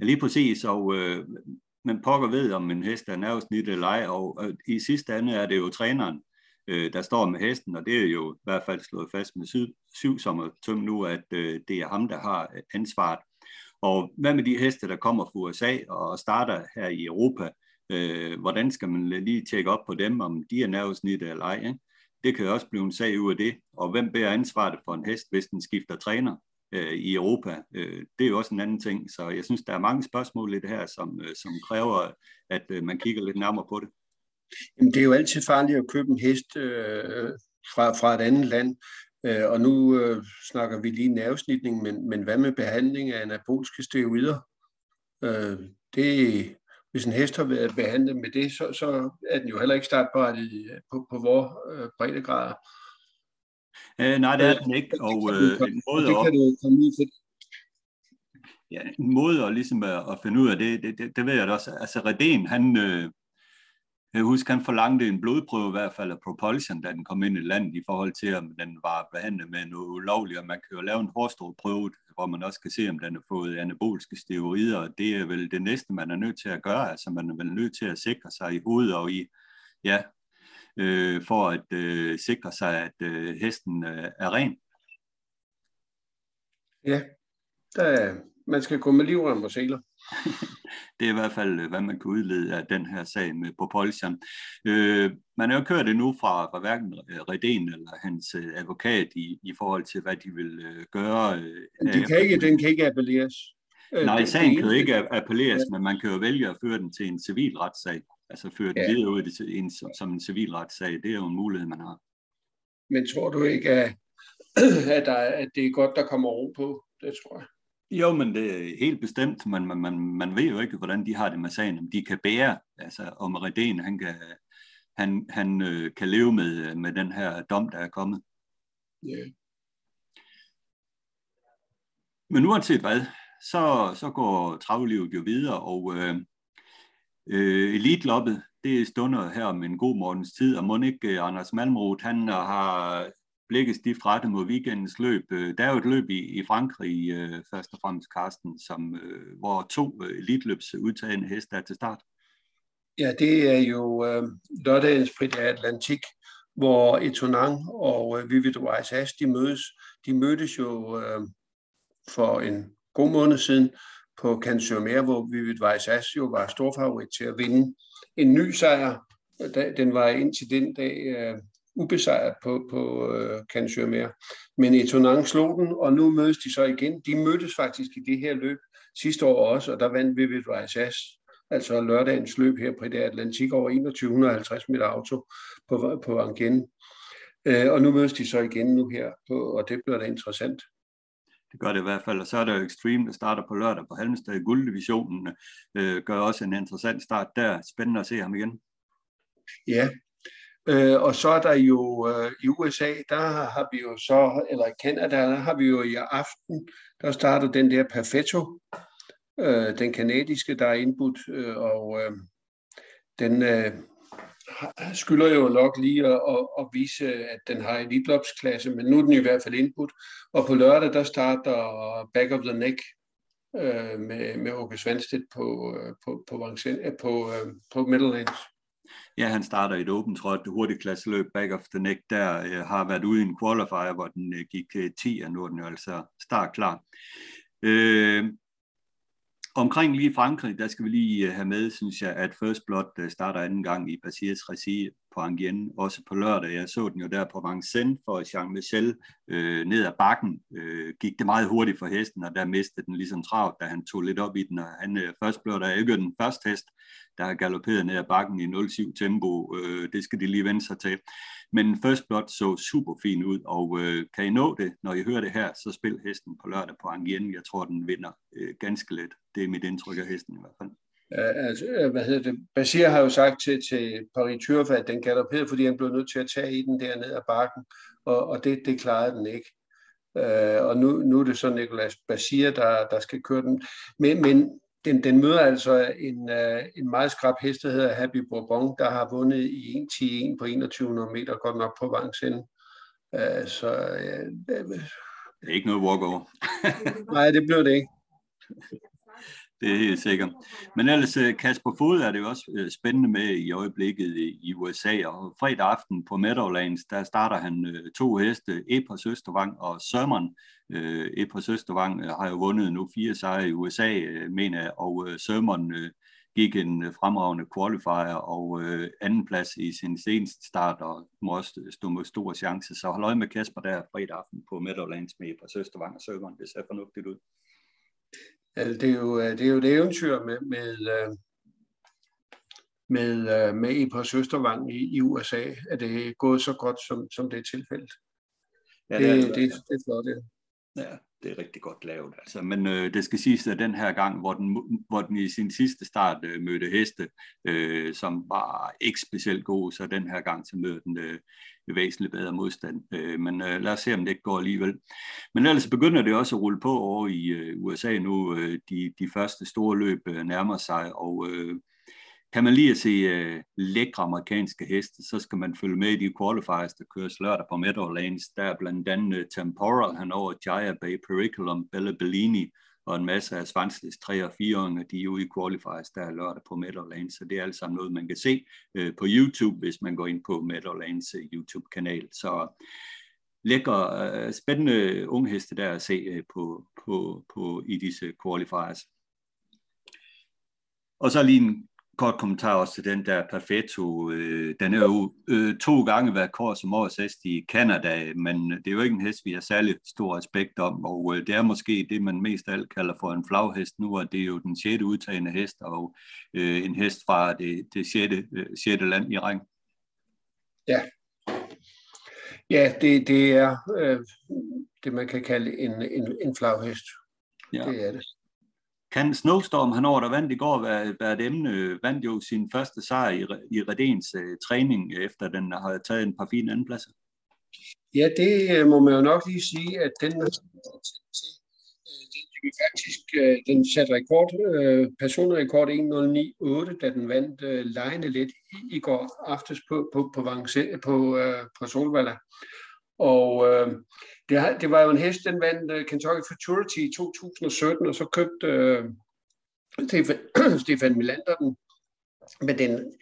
Ja, lige præcis, og øh, man pokker ved, om en hest er nervesnit eller ej, og øh, i sidste ende er det jo træneren, øh, der står med hesten, og det er jo i hvert fald slået fast med syv, syv sommer tøm nu, at øh, det er ham, der har ansvaret. Og hvad med de heste, der kommer fra USA og starter her i Europa? Øh, hvordan skal man lige tjekke op på dem, om de er nervesnit eller ej? Ikke? Det kan jo også blive en sag ud af det. Og hvem bærer ansvaret for en hest, hvis den skifter træner øh, i Europa? Øh, det er jo også en anden ting. Så jeg synes, der er mange spørgsmål i det her, som, øh, som kræver, at øh, man kigger lidt nærmere på det.
Jamen, det er jo altid farligt at købe en hest øh, fra, fra et andet land. Øh, og nu øh, snakker vi lige nervesnitning, men, men hvad med behandling af anaboliske steroider? Øh, det, hvis en hest har været behandlet med det, så, så er den jo heller ikke startberettiget på, på vores øh, breddegrader.
Øh, nej, det er den ikke. Og øh, en måde det kan du komme ud til. Ja, en måde at, ligesom at, at finde ud af det, det, det, det ved jeg da også. Altså Reden, han, øh, jeg husker, han forlangte en blodprøve i hvert fald af propulsion, da den kom ind i landet, i forhold til, om den var behandlet med noget ulovligt. Og man kan jo lave en hårstrået hvor man også kan se, om den har fået anaboliske steroider. Og det er vel det næste, man er nødt til at gøre. Altså man er vel nødt til at sikre sig i hovedet og i, ja, øh, for at øh, sikre sig, at øh, hesten øh, er ren.
Ja, der, man skal gå med livrem og seler
det er i hvert fald, øh, hvad man kan udlede af den her sag med Propulsion. Øh, man har jo kørt det nu fra, fra hverken Reden eller hans øh, advokat i, i forhold til, hvad de vil øh, gøre. Øh,
de kan ikke, den kan ikke appelleres.
Øh, Nej, sagen kan jo ikke appelleres, ja. men man kan jo vælge at føre den til en civil retssag. Altså føre den ja. videre ud til en, som en civil retssag. Det er jo en mulighed, man har.
Men tror du ikke, at, at, der, at det er godt, der kommer ro på? Det tror jeg.
Jo, men det er helt bestemt. Man, man, man, man ved jo ikke, hvordan de har det med sagen, om de kan bære, altså om Reden, han kan, han, han øh, kan leve med, med den her dom, der er kommet. Yeah. Men uanset hvad, så, så går travlivet jo videre, og øh, øh, elitloppet, det stunder her om en god morgens tid, og må ikke øh, Anders Malmroth, han har blikket stift rettet mod weekendens løb. Øh, der er jo et løb i, i Frankrig, øh, først og fremmest Karsten, som, øh, hvor to øh, elitløbs udtagende heste er til start.
Ja, det er jo øh, lørdagens Prix Atlantik, hvor Etonang og øh, Vivid Weiss de mødes. De mødtes jo øh, for en god måned siden på Cannes hvor Vivid Weiss jo var storfavorit til at vinde en ny sejr. Øh, den var indtil den dag øh, ubesejret på, på øh, Cannes Men Etonang slog den, og nu mødes de så igen. De mødtes faktisk i det her løb sidste år også, og der vandt Vivid Vaisas, altså lørdagens løb her på det Atlantik over 2150 meter auto på, på Angen. Øh, og nu mødes de så igen nu her, på, og det bliver da interessant.
Det gør det i hvert fald, og så er der jo Extreme, der starter på lørdag på Halmstad i gulddivisionen, øh, gør også en interessant start der. Spændende at se ham igen.
Ja, Øh, og så er der jo øh, i USA, der har vi jo så, eller i Canada, der har vi jo i aften, der starter den der Perfetto, øh, den kanadiske, der er indbudt, øh, og øh, den, øh, skylder jo nok lige at, at, at vise, at den har elitlopsklasse, men nu er den i hvert fald indbudt. Og på lørdag, der starter Back of the Neck øh, med, med Åke Svanstedt på, øh, på, på, på, øh, på, på Middlelands.
Ja, han starter i et åbent trådt hurtigt klasseløb back of the neck, der øh, har været ude i en qualifier, hvor den øh, gik øh, 10, og nu er den jo altså start klar. Øh, omkring lige Frankrig, der skal vi lige øh, have med, synes jeg, at First Blood øh, starter anden gang i Basirs regi Angien, også på lørdag. Jeg så den jo der på Vincennes for Jean-Michel øh, ned ad bakken. Øh, gik det meget hurtigt for hesten, og der mistede den ligesom travlt, da han tog lidt op i den. Og han, øh, først blev er ikke den første hest, der har galopperet ned ad bakken i 0,7 tempo. Øh, det skal de lige vende sig til. Men First Blood så super fin ud, og øh, kan I nå det, når I hører det her, så spil hesten på lørdag på Angien. Jeg tror, den vinder øh, ganske let. Det er mit indtryk af hesten i hvert fald.
Uh, altså, øh, hvad hedder det? Basir har jo sagt til, til Paris Turf, at den galopperede, fordi han blev nødt til at tage i den der ned ad bakken, og, og det, det klarede den ikke. Uh, og nu, nu er det så Nicolas Basir, der, der skal køre den. Men, men den, den møder altså en, uh, en meget skrab hest, der hedder Happy Bourbon, der har vundet i 1-10-1 på 2100 meter, godt nok på Vangsende. Uh, så uh,
det er ikke noget walkover.
nej, det blev det ikke. [LAUGHS]
Det er helt sikkert. Men ellers, øh, Kasper Fod er det jo også øh, spændende med i øjeblikket øh, i USA, og fredag aften på Meadowlands, der starter han to heste, Epos Østervang og Sørman. Epos Østervang har jo vundet nu fire sejre i USA, mener jeg, og Sørman gik en fremragende qualifier og anden plads i sin seneste start, og må også stå med store chancer. Så hold øje med Kasper der fredag aften på Meadowlands med Epos Søstervang og Sørman. Det ser fornuftigt ud.
Altså, det, er jo, øh, det er jo et eventyr med, med, øh, med, øh, med Epos Søstervang i, i USA, at det er gået så godt, som, som det er tilfældet. Ja, det, det, det, det, det er flot, ja.
Ja, det er rigtig godt lavet. Altså. Men øh, det skal siges, at den her gang, hvor den, hvor den i sin sidste start øh, mødte heste, øh, som var ikke specielt gode, så den her gang så mødte den øh, væsentligt bedre modstand. Øh, men øh, lad os se, om det ikke går alligevel. Men ellers begynder det også at rulle på over i øh, USA nu. Øh, de, de første store løb øh, nærmer sig, og øh, kan man lige at se øh, lækre amerikanske heste, så skal man følge med i de qualifiers, der køres lørdag på Meadowlands. Der er blandt andet øh, Temporal, han over Jaya Bay, Periculum, Bella Bellini og en masse af Svansles 3 og 4 de er ude i qualifiers, der er lørdag på Meadowlands. Så det er alt sammen noget, man kan se øh, på YouTube, hvis man går ind på Meadowlands uh, YouTube-kanal. Så lækker, øh, spændende unge heste der at se på, på, på, i disse qualifiers. Og så lige en kort kommentar også til den der Perfetto. Øh, den er jo øh, to gange været kort som årets hest i Canada, men det er jo ikke en hest, vi har særlig stor respekt om, og øh, det er måske det, man mest af alt kalder for en flaghest nu, og det er jo den sjette udtagende hest, og øh, en hest fra det, det sjette, øh, sjette land i rækken.
Ja. Ja, det, det er øh, det, man kan kalde en, en, en flaghest. Ja. Det er det.
Kan Snowstorm, han over der vandt i går, være, være et emne, vandt jo sin første sejr i, i Redens uh, træning, øh, efter den har taget en par fine andenpladser?
Ja, det øh, må man jo nok lige sige, at den, den, faktisk, den satte rekord, personrekord 1.09.8, da den vandt lejende lidt i, i går aftes på, på, på, Vance, på, på Solvalla. Og øh, det, det var jo en hest, den vandt uh, Kentucky Futurity i 2017, og så købte øh, uh, Stefan, [CLEARS THROAT] Stefan Milander den. Men den,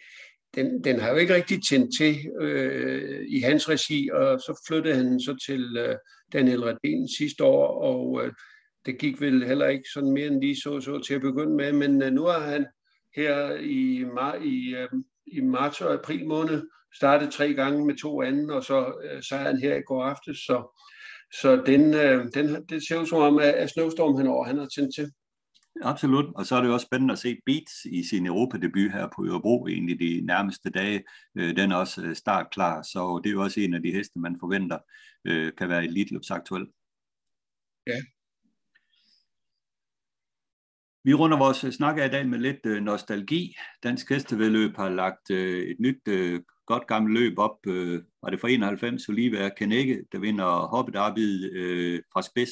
den, den har jo ikke rigtig tændt til uh, i hans regi, og så flyttede han så til uh, Daniel Redin sidste år, og uh, det gik vel heller ikke sådan mere end lige så, så til at begynde med, men uh, nu har han her i, mar- i, uh, i marts og april måned startet tre gange med to anden, og så uh, sejren her i går aftes, så så den, øh, den, det ser ud som om, at Snowstorm han over, han har tændt til.
Absolut, og så er det også spændende at se Beats i sin Europadebut her på Ørebro egentlig de nærmeste dage. Øh, den er også øh, startklar, så det er jo også en af de heste, man forventer kan være elitløbsaktuel.
Ja.
Vi runder vores snak af i dag med lidt nostalgi. Dansk Hestevedløb har lagt et nyt godt gammelt løb op, var det for 91, Olivia Kanække, der vinder Hoppe Derby øh, fra spids.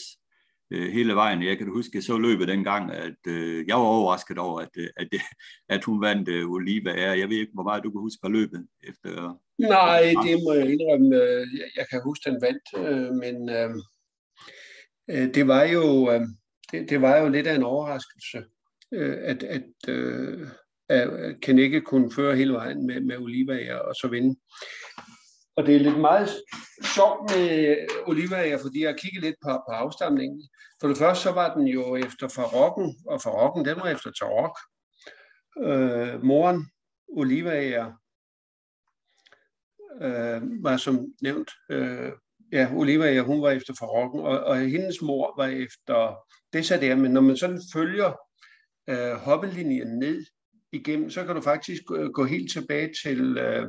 øh, hele vejen. Jeg kan huske, jeg så løbet dengang, at øh, jeg var overrasket over, at, øh, at, [LAUGHS] at hun vandt øh, Oliva Air. Jeg ved ikke, hvor meget du kan huske fra løbet efter...
Nej, det må jeg indrømme. Øh, jeg kan huske, den vandt, øh, men øh, øh, det var jo øh, det, det var jo lidt af en overraskelse, øh, at, at, øh, at ikke kunne føre hele vejen med, med Oliva og så vinde. Og det er lidt meget sjovt med Oliva, fordi jeg kiggede lidt på, på afstamningen. For det første så var den jo efter Farokken, og Farokken den var efter Tarok. Øh, moren, Oliva øh, var som nævnt, øh, ja, Oliva, hun var efter Farokken, og, og hendes mor var efter det så der. Men når man sådan følger øh, hoppelinjen ned igennem, så kan du faktisk øh, gå helt tilbage til øh,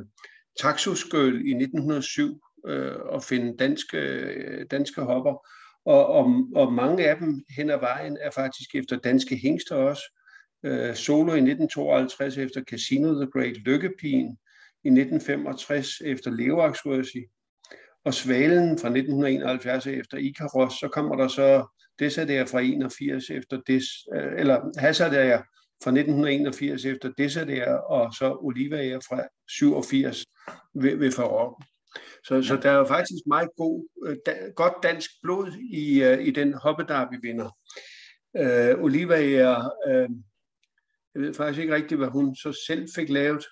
Taxusgøl i 1907 øh, og finde danske, øh, danske hopper. Og, og, og mange af dem hen ad vejen er faktisk efter danske hængster også. Øh, Solo i 1952 efter Casino The Great Lykkepin, i 1965 efter Leo og Svalen fra 1971 efter Icaros, så kommer der så Desader fra 81 efter Des, øh, eller Hazardair fra 1981 efter Desader, og så Olivaer fra 87 ved, ved Farok. Så, så der er jo faktisk meget god, øh, da, godt dansk blod i, uh, i den hoppedarby vinder. Uh, Olivaer, uh, jeg ved faktisk ikke rigtigt, hvad hun så selv fik lavet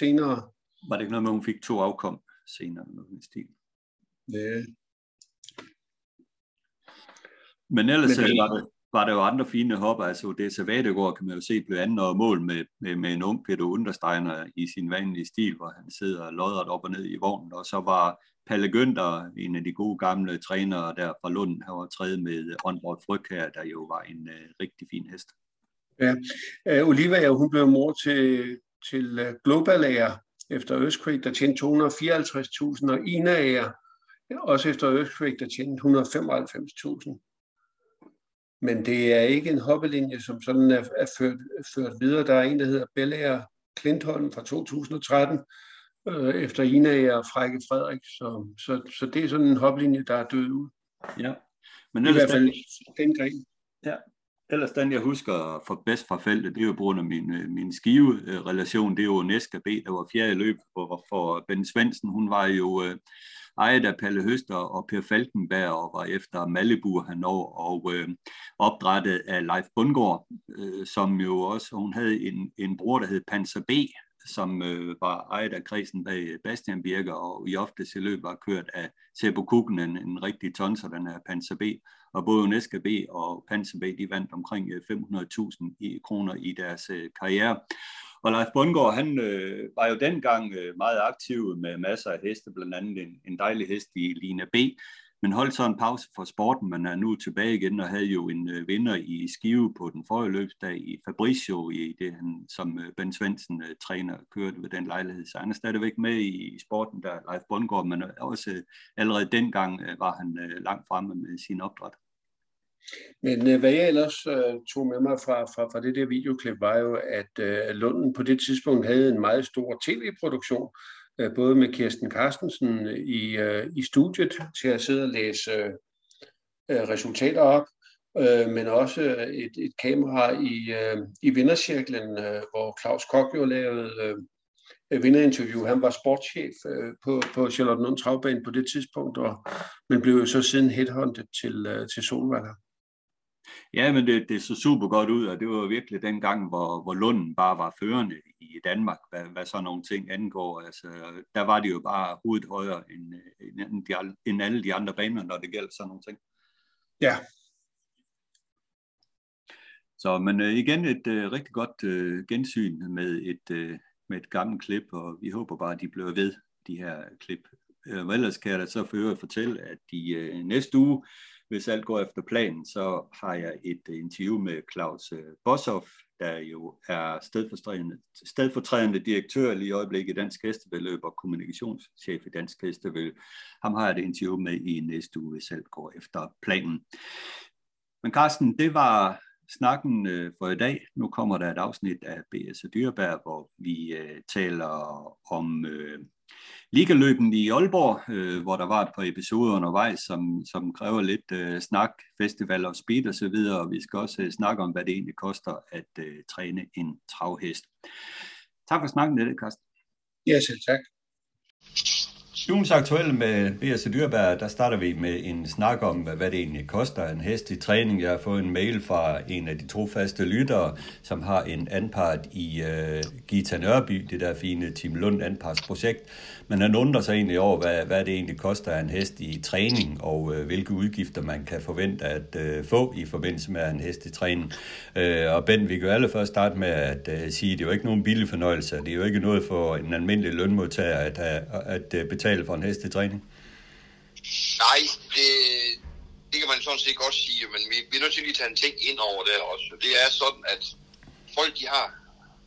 senere.
Var det ikke noget med, at hun fik to afkom senere? Noget stil?
Ja.
Men ellers Men det... var, det, var der jo andre fine hopper. Altså det Savadegård kan man jo se blev anden og mål med, med, med en ung Peter Understeiner i sin vanlige stil, hvor han sidder lodret op og ned i vognen. Og så var Palle Günther, en af de gode gamle trænere der fra Lund, han var træet med Onboard Fryg her, der jo var en uh, rigtig fin hest.
Ja, uh, Olivia, hun blev mor til, til Global Air efter Earthquake, der tjente 254.000, og Ina Air, også efter Earthquake, der tjente 195.000 men det er ikke en hoppelinje, som sådan er, er ført, ført videre. Der er en, der hedder Bellager Klintholm fra 2013, øh, efter Ina og Frække Frederik. Så, så, så det er sådan en hoppelinje, der er død ud.
Ja.
Men I hvert fald den gren.
Ja. Ellers den, jeg husker for bedst fra feltet, det er jo på grund af min, øh, min skive-relation. Øh, det er jo Neska B, der var fjerde løb for, for Ben Svendsen. Hun var jo øh, ejet af Palle Høster og Per Falkenberg og var efter Malibu Hanov og øh, opdrettet af Leif Bundgaard, øh, som jo også, hun havde en, en bror, der hed Panzer B, som øh, var ejet af kredsen bag øh, Bastian Birker, og i ofte i løb var kørt af Sebo Kukken, en, en rigtig tonser, den her Panzer B. Og både Unesco B og Panzer B, de vandt omkring øh, 500.000 kroner i deres øh, karriere. Og Leif Bundgaard, han øh, var jo dengang øh, meget aktiv med masser af heste, blandt andet en, en dejlig hest i Lina B, men holdt så en pause for sporten, men er nu tilbage igen og havde jo en øh, vinder i Skive på den forrige løbsdag i Fabricio, i det han som øh, Ben Svendsen øh, træner kørte ved den lejlighed. Så han er stadigvæk med i, i sporten der, Leif Bundgaard, men øh, også øh, allerede dengang øh, var han øh, langt fremme med sin opdræt.
Men øh, hvad jeg ellers øh, tog med mig fra, fra, fra det der videoklip, var jo, at øh, Lunden på det tidspunkt havde en meget stor tv-produktion, Øh, både med Kirsten Carstensen øh, i, øh, i studiet til at sidde og læse resultater op, men også et, et kamera i, i vindercirklen, hvor Claus Kok jo lavede øh, vinderinterview. Han var sportschef på, på Charlotte Lund Travbane på det tidspunkt, og, men blev jo så siden headhunted til, til Solvalder.
Ja, men det, det så super godt ud, og det var virkelig den gang, hvor, hvor Lunden bare var førende i Danmark, hvad, hvad så nogle ting angår. Altså, der var det jo bare hovedet højere end, end, de, end alle de andre baner, når det gælder sådan nogle ting.
Ja.
Så, men uh, igen et uh, rigtig godt uh, gensyn med et, uh, med et gammelt klip, og vi håber bare, at de bliver ved, de her klip. Uh, ellers kan jeg da så for fortælle, at de uh, næste uge, hvis alt går efter planen, så har jeg et øh, interview med Claus øh, Boshoff, der jo er stedfortrædende, stedfortrædende direktør lige i øjeblikket i Dansk Hestevedløb og kommunikationschef i Dansk Hestevedløb. Ham har jeg et interview med i næste uge, hvis alt går efter planen. Men Carsten, det var snakken øh, for i dag. Nu kommer der et afsnit af B.S. Dyreberg, hvor vi taler om ligaløben i Aalborg, øh, hvor der var et par episoder undervejs, som, som kræver lidt øh, snak, festival og speed og, så videre, og vi skal også øh, snakke om, hvad det egentlig koster at øh, træne en travhest. Tak for snakken, det, Karsten.
Ja, selv tak.
Ugens aktuelle med B.S. Dyrberg, der starter vi med en snak om, hvad det egentlig koster en hest i træning. Jeg har fået en mail fra en af de trofaste lyttere, som har en anpart i uh, Gita Nørby, det der fine Tim Lund anpartsprojekt. Men han undrer sig egentlig over, hvad, hvad det egentlig koster en hest i træning, og uh, hvilke udgifter man kan forvente at uh, få i forbindelse med en hest i træning. Uh, og Ben, vi kan jo alle først starte med at uh, sige, at det er jo ikke nogen billig fornøjelse. Det er jo ikke noget for en almindelig lønmodtager at, at, at betale for en hest i træning.
Nej, det, det kan man sådan set godt sige, men vi, vi er nødt til lige at tage en ting ind over det også. Det er sådan, at folk de har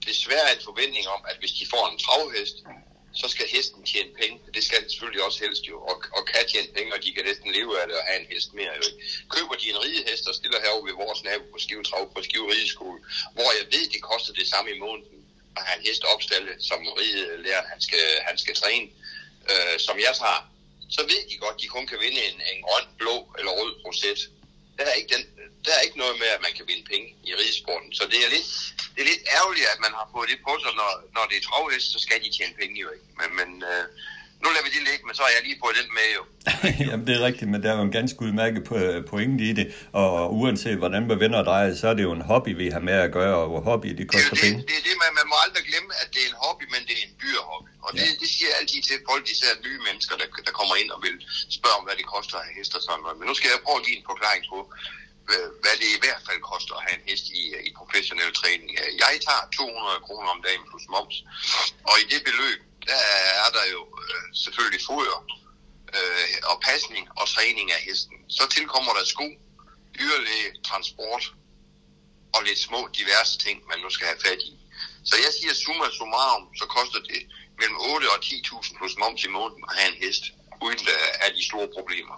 desværre en forventning om, at hvis de får en travhest, så skal hesten tjene penge. Det skal den selvfølgelig også helst jo, og, og kan tjene penge, og de kan næsten leve af det og have en hest mere. Jo. Køber de en ridehest og stiller herovre ved vores nabo på Skive Trav på Skive Rideskole, hvor jeg ved, det koster det samme i måneden at have en hest opstallet, som ridelærer, han skal, han skal træne, øh, Øh, som jeg tager, så ved de godt, at de kun kan vinde en, en grøn, blå eller rød roset. Der er, ikke den, der er ikke noget med, at man kan vinde penge i ridesporten. Så det er lidt, det er lidt ærgerligt, at man har fået det på sig, når, når det er travhest, så skal de tjene penge jo ikke. Men, men øh, nu lader vi det ligge, men så har jeg lige fået den med jo. [LAUGHS]
Jamen det er rigtigt, men der er jo en ganske udmærket pointe i det, og uanset hvordan man vender dig, så er det jo en hobby, vi har med at gøre, og hobby, det koster
det,
penge.
Det, det er det, man, man må aldrig glemme, at det er en hobby, men det er en dyr hobby. Og det, ja. det siger jeg altid til folk, især nye mennesker, der, der kommer ind og vil spørge om, hvad det koster at have hest og sådan noget. Men nu skal jeg prøve at give en forklaring på, Øh, hvad det i hvert fald koster at have en hest i, i professionel træning. Øh, jeg tager 200 kroner om dagen plus moms, og i det beløb, der er der jo øh, selvfølgelig foder øh, og pasning og træning af hesten. Så tilkommer der sko, dyrlæge, transport og lidt små diverse ting, man nu skal have fat i. Så jeg siger summa summarum, så koster det mellem 8 og 10.000 plus moms i måneden at have en hest, uden der er de store problemer.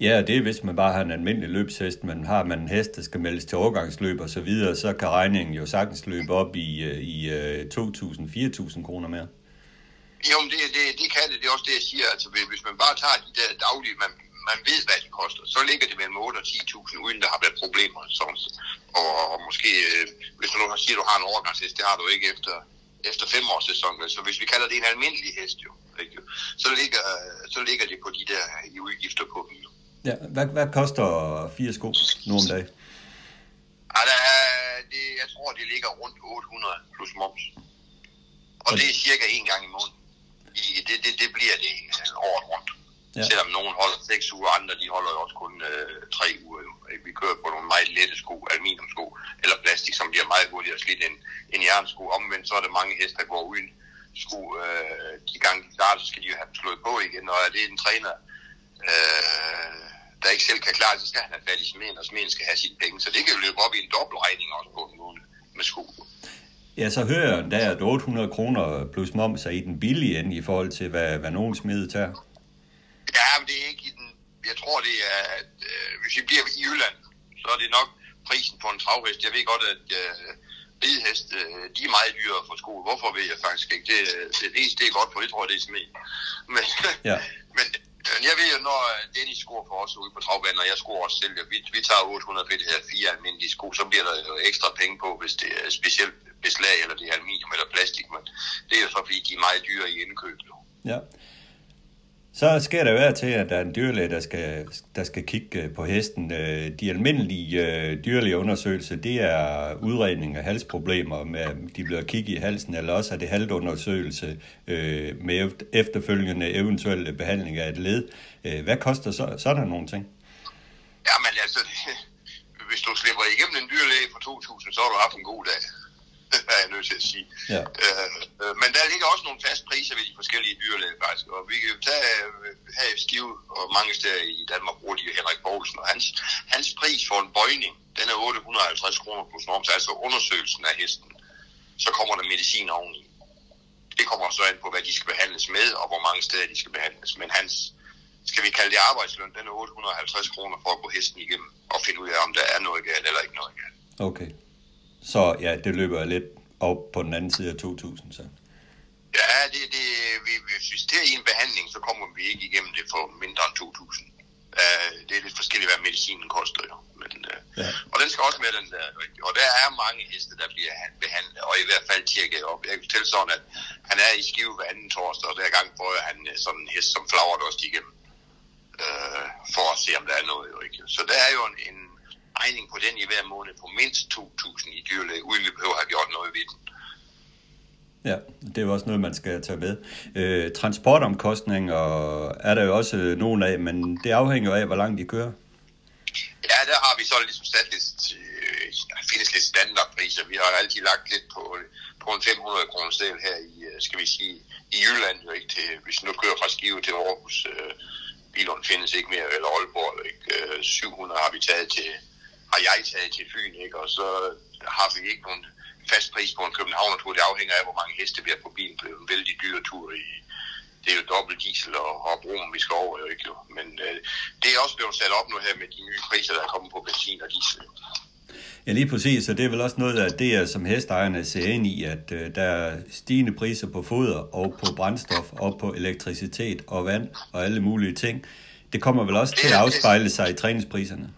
Ja, det er hvis man bare har en almindelig løbshest, men har man en hest, der skal meldes til overgangsløb og så videre, så kan regningen jo sagtens løbe op i, øh, i øh, 2.000-4.000 kroner mere.
Jo, men det, det, det kan det. Det er også det, jeg siger. Altså, hvis man bare tager de der daglige, man, man ved, hvad det koster, så ligger det mellem 8 og 10.000, uden der har været problemer. Sådan. Og, og måske, øh, hvis du nu siger, at du har en overgangshest, det har du ikke efter, efter fem års sæson. Så hvis vi kalder det en almindelig hest, jo, ikke? Så, ligger, så ligger det på de der i udgifter på dem. Jo.
Ja, hvad, hvad koster fire sko nu om dagen?
Ja, der er, det, jeg tror, det ligger rundt 800 plus moms. Og det er cirka en gang i måneden. I, det, det, det bliver det året rundt. Ja. Selvom nogen holder seks uger, andre de holder jo også kun øh, tre uger. Jo. Vi kører på nogle meget lette sko, aluminiumsko eller plastik, som bliver meget hurtigere slidt end, end jernsko. Omvendt så er der mange heste, der går uden sko. Øh, de gange de starter, så skal de jo have dem slået på igen. Og er det en træner, øh, der ikke selv kan klare det, så skal han have fat i smeden, og smeden skal have sine penge. Så det kan jo løbe op i en dobbeltregning også på en måde med sko.
Ja, så hører jeg der, at 800 kroner plus moms er i den billige ende i forhold til, hvad, hvad nogen smede tager.
Ja, men det er ikke i den... Jeg tror, det er... At, øh, hvis vi bliver i Jylland, så er det nok prisen på en travhest. Jeg ved godt, at øh, ridehest, øh, de er meget dyre for sko. Hvorfor ved jeg faktisk ikke. Det, det, det, det er godt, for jeg tror, det er smed. Men, ja. [LAUGHS] men Øh, jeg ved jo, når øh, Dennis scorer for os ude på travbanen, og jeg scorer også selv, vi, vi tager 800 fedt her fire almindelige sko, så bliver der jo ekstra penge på, hvis det er specielt beslag, eller det er aluminium eller plastik, men det er jo så, fordi de er meget dyre i indkøb.
Ja. Så sker der jo til, at der er en dyrlæge, der skal, der skal kigge øh, på hesten. Øh, de almindelige øh, dyrlægeundersøgelser, undersøgelser, det er udredning af halsproblemer, med de bliver kigget i halsen, eller også er det halvundersøgelse med efterfølgende eventuelle behandling af et led. Hvad koster så, sådan nogle ting?
Jamen altså, [LAUGHS] hvis du slipper igennem en dyrlæge for 2.000, så har du haft en god dag er jeg nødt til at sige. Ja. Øh, øh, men der ligger også nogle fast priser ved de forskellige dyrlæger faktisk, og vi kan jo tage øh, her i Skive, og mange steder i Danmark bruger de Henrik Poulsen, og hans, hans pris for en bøjning, den er 850 kroner plus norms, altså undersøgelsen af hesten. Så kommer der medicin oveni. Det kommer så an på, hvad de skal behandles med, og hvor mange steder de skal behandles. Men hans, skal vi kalde det arbejdsløn, den er 850 kroner for at gå hesten igennem og finde ud af, om der er noget galt eller ikke noget galt.
Okay. Så ja, det løber lidt op på den anden side af 2000, så.
Ja, det, det, vi, hvis det er i en behandling, så kommer vi ikke igennem det for mindre end 2.000. Uh, det er lidt forskelligt, hvad medicinen koster jo. Men, uh, ja. Og den skal også med den der. Og der er mange heste, der bliver behandlet, og i hvert fald tjekket op. Jeg kan fortælle sådan, at han er i skive hver anden torsdag, og hver gang prøver han sådan en hest som flager også igennem. Uh, for at se, om der er noget jo ikke. Så der er jo en, en regning på den i hver måned på mindst 2.000 i dyrlæge, uden vi behøver at have gjort noget ved den.
Ja, det er jo også noget, man skal tage med. Øh, transportomkostninger er der jo også nogle af, men det afhænger af, hvor langt de kører.
Ja, der har vi så ligesom sat lidt, øh, findes lidt standardpriser. Vi har altid lagt lidt på, på en 500 kroner sted her i, øh, skal vi sige, i Jylland, jo ikke til, hvis nu kører fra Skive til Aarhus, øh, bilerne findes ikke mere, eller Aalborg, ikke? Øh, 700 har vi taget til, har jeg taget til Fyn, ikke? og så har vi ikke nogen fast pris på en Københavner-tur. Det afhænger af, hvor mange heste vi har på bilen. Det er en vældig dyr tur i, det er jo dobbelt diesel og, og broen, vi skal over, jo ikke jo. Men øh, det er også blevet sat op nu her med de nye priser, der er kommet på benzin og diesel.
Ja, lige præcis, og det er vel også noget af det, er, som hestejerne ser ind i, at øh, der er stigende priser på foder og på brændstof og på elektricitet og vand og alle mulige ting. Det kommer vel også til at afspejle sig i træningspriserne?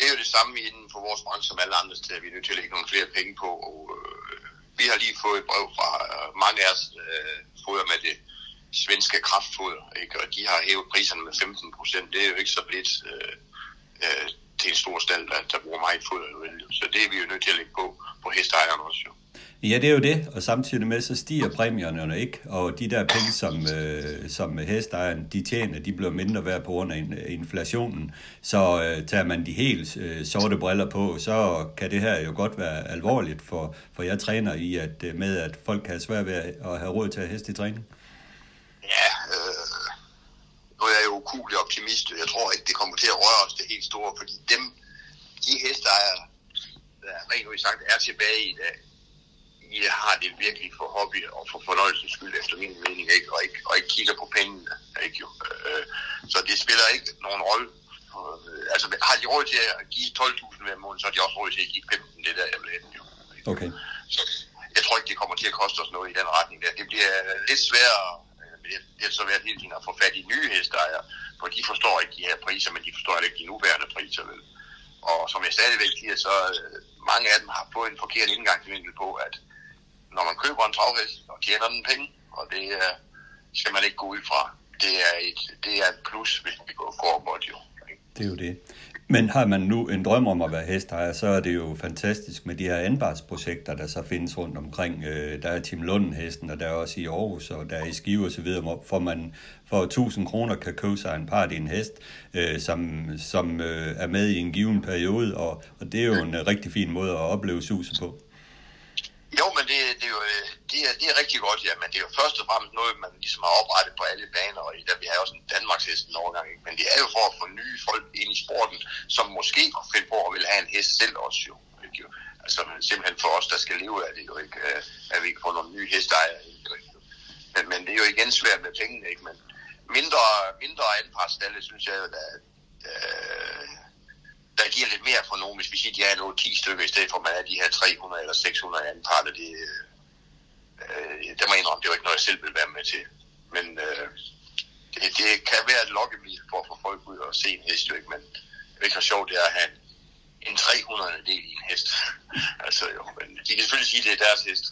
Det er jo det samme inden for vores branche som alle andre steder. Vi er nødt til at lægge nogle flere penge på, og øh, vi har lige fået et brev fra øh, mange af os øh, foder med det svenske kraftfoder, ikke? og de har hævet priserne med 15 procent. Det er jo ikke så lidt øh, øh, til en stor stand, der, der bruger meget foder. Så det er vi jo nødt til at lægge på, på hesteejerne også jo.
Ja, det er jo det, og samtidig med, så stiger præmierne ikke, og de der penge, som, øh, som hestejerne de tjener, de bliver mindre værd på grund af inflationen. Så øh, tager man de helt øh, sorte briller på, så kan det her jo godt være alvorligt, for, for jeg træner i at øh, med, at folk kan have svært ved at have råd til at heste i træning.
Ja, øh, nu er jeg jo ukulig optimist. Jeg tror ikke, det kommer til at røre os det helt store, fordi dem, de hestejere, der rent sagt er tilbage i dag, i har det virkelig for hobby og for fornøjelsens skyld, efter min mening, ikke? Og, ikke, og ikke kigger på pengene. Ikke? Jo? Øh, så det spiller ikke nogen rolle. Øh, altså, har de råd til at give 12.000 hver måned, så har de også råd til at give 15 det der, jeg vil. Jo.
Okay.
Så jeg tror ikke, det kommer til at koste os noget i den retning der. Det bliver lidt sværere, det har så været hele tiden at få fat i nye hesteejere, for de forstår ikke de her priser, men de forstår ikke de nuværende priser. Vel? Og som jeg stadigvæk siger, så mange af dem har fået en forkert indgangsvinkel på, at når man køber en travhest, og tjener den penge, og det uh, skal man ikke gå ud fra. Det er et, det er et plus, hvis vi går godt jo.
Det er jo det. Men har man nu en drøm om at være hestejer, så er det jo fantastisk med de her anbarsprojekter, der så findes rundt omkring. Øh, der er Tim Lunden-hesten, og der er også i Aarhus, og der er i Skive og så videre, hvor man for 1000 kroner kan købe sig en part i en hest, øh, som, som er med i en given periode, og, og det er jo en rigtig fin måde at opleve suset på.
Jo, men det, det, er jo, øh, det, er, det er rigtig godt, ja, men det er jo først og fremmest noget, man ligesom har oprettet på alle baner, og der vi har også en Danmarks hest en overgang, ikke? men det er jo for at få nye folk ind i sporten, som måske kunne finde på at vil have en hest selv også jo. Ikke? Altså simpelthen for os, der skal leve af det jo ikke, øh, at vi ikke får nogle nye hesteejere. Ikke? Men, men det er jo igen svært med pengene, ikke? men mindre, mindre anpartsstalle, synes jeg, at, at, at der giver lidt mere for nogen, hvis vi siger, at de er nogle 10 stykker, i stedet for at man er de her 300 eller 600 anparter. Det, øh, øh, det må jeg indrømme, det er ikke noget, jeg selv ville være med til. Men øh, det, det kan være et lokkemiddel for at få folk ud og se en hest, jo ikke? men det er ikke så sjovt, det er at have en, en 300 del i en hest. [LAUGHS] altså jo, men de kan selvfølgelig sige, at det er deres hest.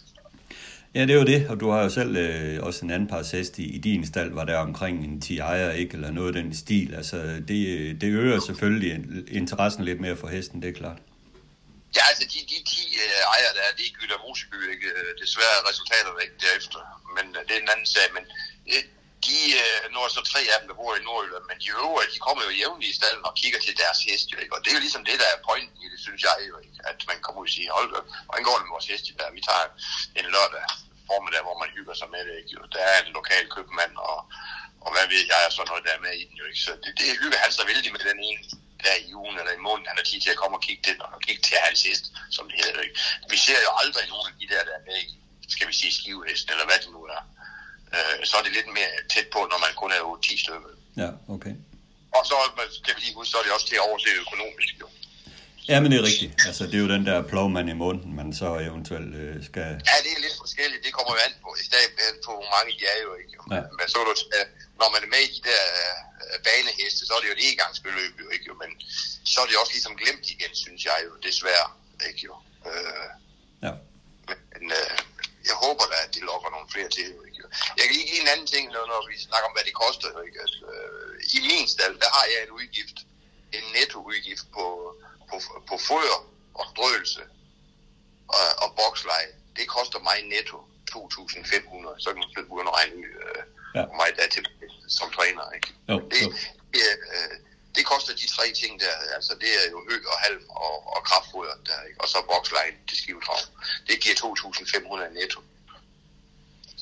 Ja, det er jo det, og du har jo selv øh, også en anden par hest i, i din stald, var der omkring en 10 ejer, ikke, eller noget af den stil. Altså, det, det øger selvfølgelig interessen lidt mere for hesten, det er klart.
Ja, altså de, de 10 øh, ejere, der er, det Gytter Moseby, ikke? Øh, desværre resultaterne ikke derefter, men øh, det er en anden sag, men øh, de, øh, nu er så tre af dem, der bor i Nordjylland, men de øvrige, de kommer jo jævnligt i stallen og kigger til deres hest, jo, ikke? og det er jo ligesom det, der er pointen i det, synes jeg jo, ikke? at man kommer ud og siger, hold hvordan går det med vores hest der? Vi tager en lørdag formiddag, hvor man hygger sig med det, ikke? Jo? Der er en lokal købmand, og, og hvad ved jeg, er så noget, der er med i den, jo, ikke? Så det, det hygger han så vældig med den ene der i ugen eller i måneden, han har tid til at komme og kigge, til, og kigge til hans hest, som det hedder. Ikke? Vi ser jo aldrig nogen af de der, der er med i, skal vi sige, skivehesten, eller hvad det nu er. Øh, så er det lidt mere tæt på, når man kun er jo 10 stykker.
Ja, okay.
Og så kan vi lige huske, så er det også til at overse økonomisk, jo.
Ja, men det er rigtigt. Altså, det er jo den der plovmand i måneden, man så eventuelt øh, skal...
Ja, det er lidt forskelligt. Det kommer jo an på, i stedet på, hvor mange de er jo ikke. Jo.
Ja.
Men så du, øh, når man er med i de der øh, baneheste, så er det jo et engangsbeløb jo ikke jo. Men så er det også ligesom glemt igen, synes jeg jo, desværre. Ikke jo. Øh,
Ja.
men øh, jeg håber da, at det lokker nogle flere til. Ikke? Jeg kan lige give en anden ting, når, når vi snakker om, hvad det koster. Ikke? At, øh, I min stald, der har jeg en udgift, en nettoudgift på, på, på foder og drøelse og, og boksleje. Det koster mig netto 2.500. Så kan man begynde at regne øh,
Ja.
meget der er til som træner. Ikke?
Jo,
det,
jo.
øh, det koster de tre ting der. Altså, det er jo hø og halm og, og kraftfoder der, ikke? og så bokslejen til skivetrav. Det giver 2.500 netto.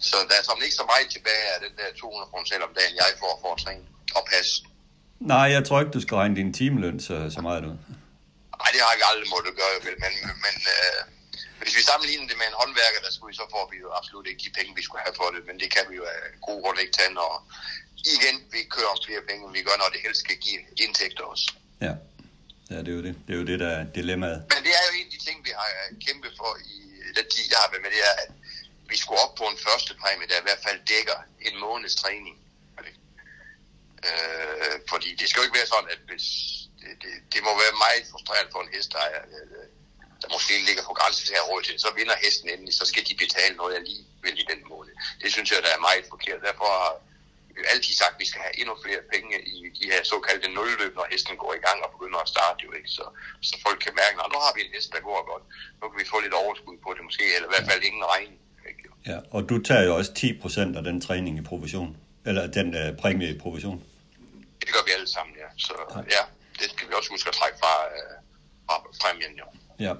Så der er sådan ikke så meget tilbage af den der 200 kroner om dagen, jeg får for at træne og passe.
Nej, jeg tror ikke, du skal regne din timeløn så, så meget ud.
Nej, det har jeg aldrig måttet gøre, vel, men, men øh, hvis vi sammenligner det med en håndværker, der skulle, så får vi jo absolut ikke de penge, vi skulle have for det, men det kan vi jo af gode grunde ikke tage, når igen vi kører om flere penge, end vi gør, når det helst skal give indtægter også.
Ja. Ja, det er jo det. Det er jo det, der er dilemmaet.
Men det er jo en af de ting, vi har kæmpet for i den tid, jeg har været med, det er, at vi skulle op på en første præmie, der i hvert fald dækker en måneds træning. Øh, fordi det skal jo ikke være sådan, at hvis, det, det, det må være meget frustrerende for en hest, der, er, øh, der måske ligger på grænsen til at råd til, så vinder hesten endelig, så skal de betale noget alligevel i den måned. Det synes jeg, der er meget forkert. Derfor har vi jo altid sagt, at vi skal have endnu flere penge i de her såkaldte nulløb, når hesten går i gang og begynder at starte jo ikke. Så, så folk kan mærke, at nu har vi en hest, der går godt. Nu kan vi få lidt overskud på det måske, eller i hvert fald ingen. Ikke?
Ja, og du tager jo også 10% af den træning i provision. Eller den uh, præmie i provision.
Det gør vi alle sammen, ja. Så ja, det skal vi også huske at trække fra, øh, fra præmien, jo.
Ja.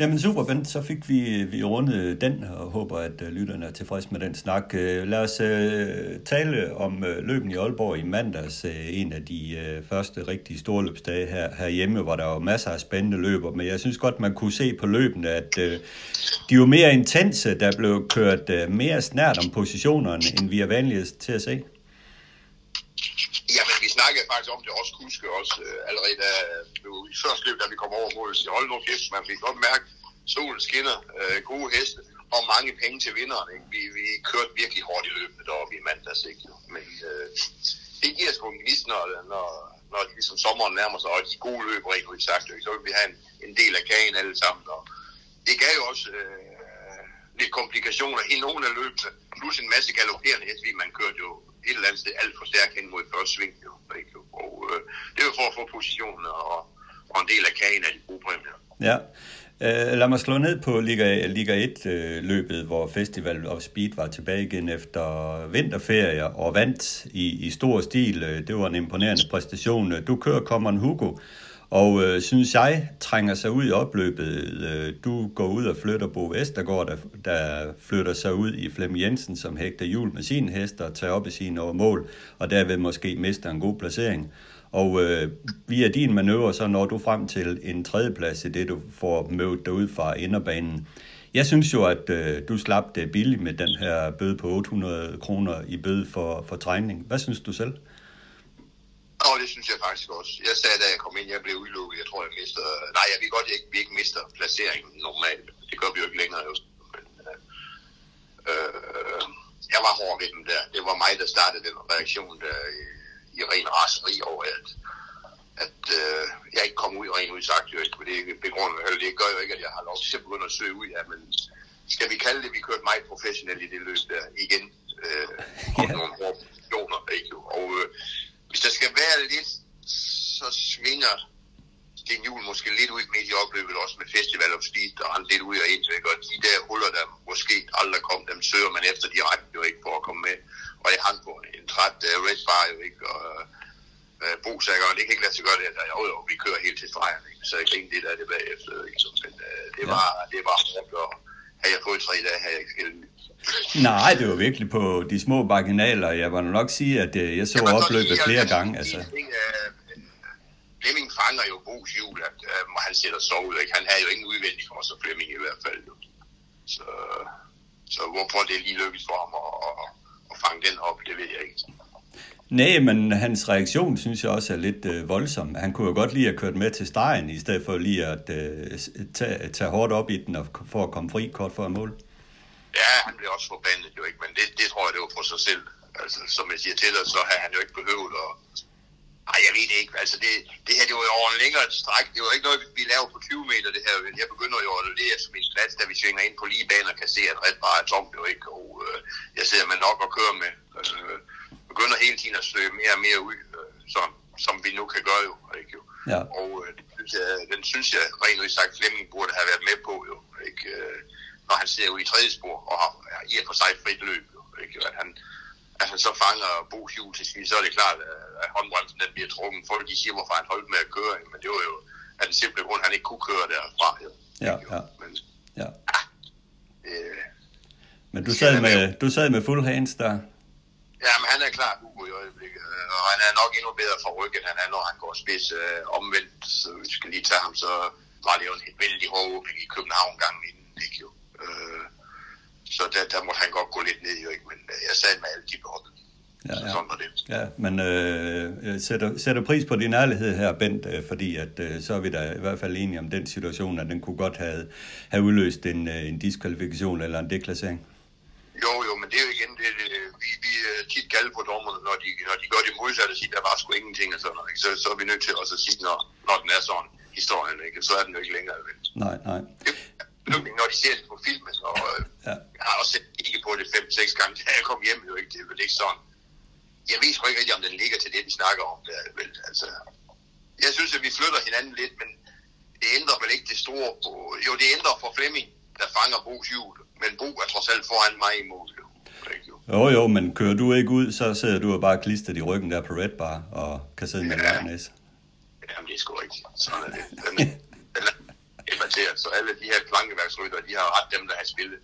Jamen super, Bent. Så fik vi, vi rundet den, og håber, at øh, lytterne er tilfredse med den snak. Øh, lad os uh, tale om løben i Aalborg i mandags. En af de uh, første rigtige store løbsdage her, herhjemme, hvor der var masser af spændende løber. Men jeg synes godt, man kunne se på løbene, at uh, de var mere intense. Der blev kørt mere snært om positionerne, end vi er vanligst til at se.
Snakkede faktisk om det også, Kuske også øh, allerede da, øh, i første løb, da vi kom over målet, så hold nu kæft, man fik godt mærke, solen skinner, øh, gode heste og mange penge til vinderen. Ikke? Vi, vi kørte virkelig hårdt i løbet deroppe i mandags, ikke? Men øh, det giver sgu en gnist, når, når, når ligesom sommeren nærmer sig, og de gode løb rent ud sagt, ikke? så vil vi have en, en del af kagen alle sammen. Og det gav jo også øh, lidt komplikationer i nogle af løbene, plus en masse galopperende heste, fordi man kørte jo et eller andet sted alt for stærk hen mod første sving. Jo, ikke? Og øh, det var for at få positionen og, og en del af kagen af de gode præmier.
Ja. Uh, lad mig slå ned på Liga, Liga 1-løbet, øh, uh, hvor Festival of Speed var tilbage igen efter vinterferie og vandt i, i stor stil. Uh, det var en imponerende præstation. Du kører Common Hugo, og øh, synes jeg trænger sig ud i opløbet. Øh, du går ud og flytter Bo Vestergaard, der, der flytter sig ud i Flem Jensen, som hægter jul med sin hest og tager op i sine overmål, og derved måske mister en god placering. Og øh, via din manøvre, så når du frem til en tredjeplads i det, du får mødt dig ud fra inderbanen. Jeg synes jo, at øh, du slap det billigt med den her bøde på 800 kroner i bøde for, for træning. Hvad synes du selv?
Og det synes jeg faktisk også. Jeg sagde, da jeg kom ind, jeg blev udelukket. Jeg tror, jeg mister... Nej, jeg ved godt, at vi ikke mister placeringen normalt. Det gør vi jo ikke længere. Jo. Men, øh, jeg var hård ved dem der. Det var mig, der startede den reaktion der i, i ren raseri over, at, at øh, jeg ikke kom ud rent ud sagt. Jo, ikke, det, begrunder, det gør jo ikke, at jeg har lov til at begynde at søge ud af, men skal vi kalde det, vi kørte meget professionelt i det løb der igen. Øh, [LAUGHS]
Ja.
nogle hårde? Og øh, hvis der skal være lidt, så svinger Sten Juhl måske lidt ud midt i opløbet, også med Festival of Speed, og han lidt ud og ind, ikke? og de der huller, der måske aldrig kom, dem søger man efter direkte jo ikke for at komme med. Og jeg hang på en træt uh, Red Bar jo ikke, og uh, Bosager, og det kan ikke lade sig gøre det, at jeg, jo, vi kører helt til stregen, ikke? så jeg griner lidt af det bagefter, ikke? Så, men uh, det,
Ja.
var, det var hårdt, og havde jeg fået tre dage, havde jeg ikke skilt
Nej, det var virkelig på de små marginaler. Jeg var nok sige, at øh, jeg så opløbet flere gange. Altså.
Flemming fanger jo Bo's jul, at uh, han sætter sig ud. Ikke? Han havde jo ingen udvendig for sig, Flemming i hvert fald. Jo. Så, så hvorfor det lige lykkes for ham at, at, at fange den op, det ved jeg ikke.
Nej, men hans reaktion synes jeg også er lidt øh, voldsom. Han kunne jo godt lige have kørt med til stregen, i stedet for lige at øh, tage, tage hårdt op i den og for at komme fri kort for mål.
Ja, han blev også forbandet jo ikke, men det, det tror jeg, det var på sig selv. Altså, som jeg siger til dig, så har han jo ikke behøvet at... Ej, jeg ved det ikke. Altså, det, det her, det var jo over en længere stræk. Det var ikke noget, vi lavede på 20 meter, det her. Jeg begynder jo at det som en plads, da vi svinger ind på lige banen og kan se, at ret bare er tomt jo ikke. Og øh, jeg sidder med nok og kører med. Øh, begynder hele tiden at søge mere og mere ud, øh, som, som vi nu kan gøre jo. Ikke, jo.
Ja.
Og øh, den, synes jeg, den synes jeg rent udsagt Flemming burde have været med på jo. Ikke? Øh, når han sidder ude i tredje spor og har ja, i og for sig frit løb. Jo, ikke? At han, at han så fanger Bo Hjul til sidst, så er det klart, at håndbremsen den bliver trukket. Folk de siger, hvorfor han holdt med at køre, men det var jo af den simple grund, at han ikke kunne køre derfra. Jo.
Ja,
Ikke, jo.
ja.
Men,
Ja.
øh,
Men du sad med, du sad med full hands der.
Ja, men han er klar Hugo i øjeblikket, øh, og han er nok endnu bedre for ryggen, han er, når han går spids øh, omvendt. Så vi skal lige tage ham, så var det jo en vældig hård åbning i København gangen inden, ikke jo. Øh, så der, der måtte han godt gå lidt ned, jo ikke, men øh, jeg sad med alle de beholdet.
Ja, ja.
sådan var det.
Ja, men øh, jeg sætter, sætter pris på din ærlighed her, Bent, øh, fordi at, øh, så er vi da i hvert fald enige om den situation, at den kunne godt have, have udløst en, øh, en diskvalifikation eller en deklassering.
Jo, jo, men det er jo igen, det, det, vi, vi er tit galde på dommerne, når de, når de gør det modsatte og siger, der var sgu ingenting og sådan noget, ikke? Så, så er vi nødt til også at sige, når, når den er sådan, historien, ikke? så er den jo ikke længere. Vel?
Nej, nej.
Det, når de ser det på filmen, og øh,
Ja.
jeg har også set ikke på det fem-seks gange, da jeg kom hjem, jo ikke, det er vel ikke sådan. Jeg ved sgu ikke rigtig, om den ligger til det, vi snakker om. Der, vel? Altså, jeg synes, at vi flytter hinanden lidt, men det ændrer vel ikke det store på... Jo, det ændrer for Flemming, der fanger Bo's hjul, men Bo er trods alt foran mig i mål. Jo. Ikke, jo.
Men kører du ikke ud, så sidder du og bare klistret i ryggen der på Red Bar og kan sidde med en
Ja.
næse.
Jamen, det er sgu rigtigt. Sådan er det. Den, den er så alle de her plankeværksrytter, de har ret dem, der har spillet.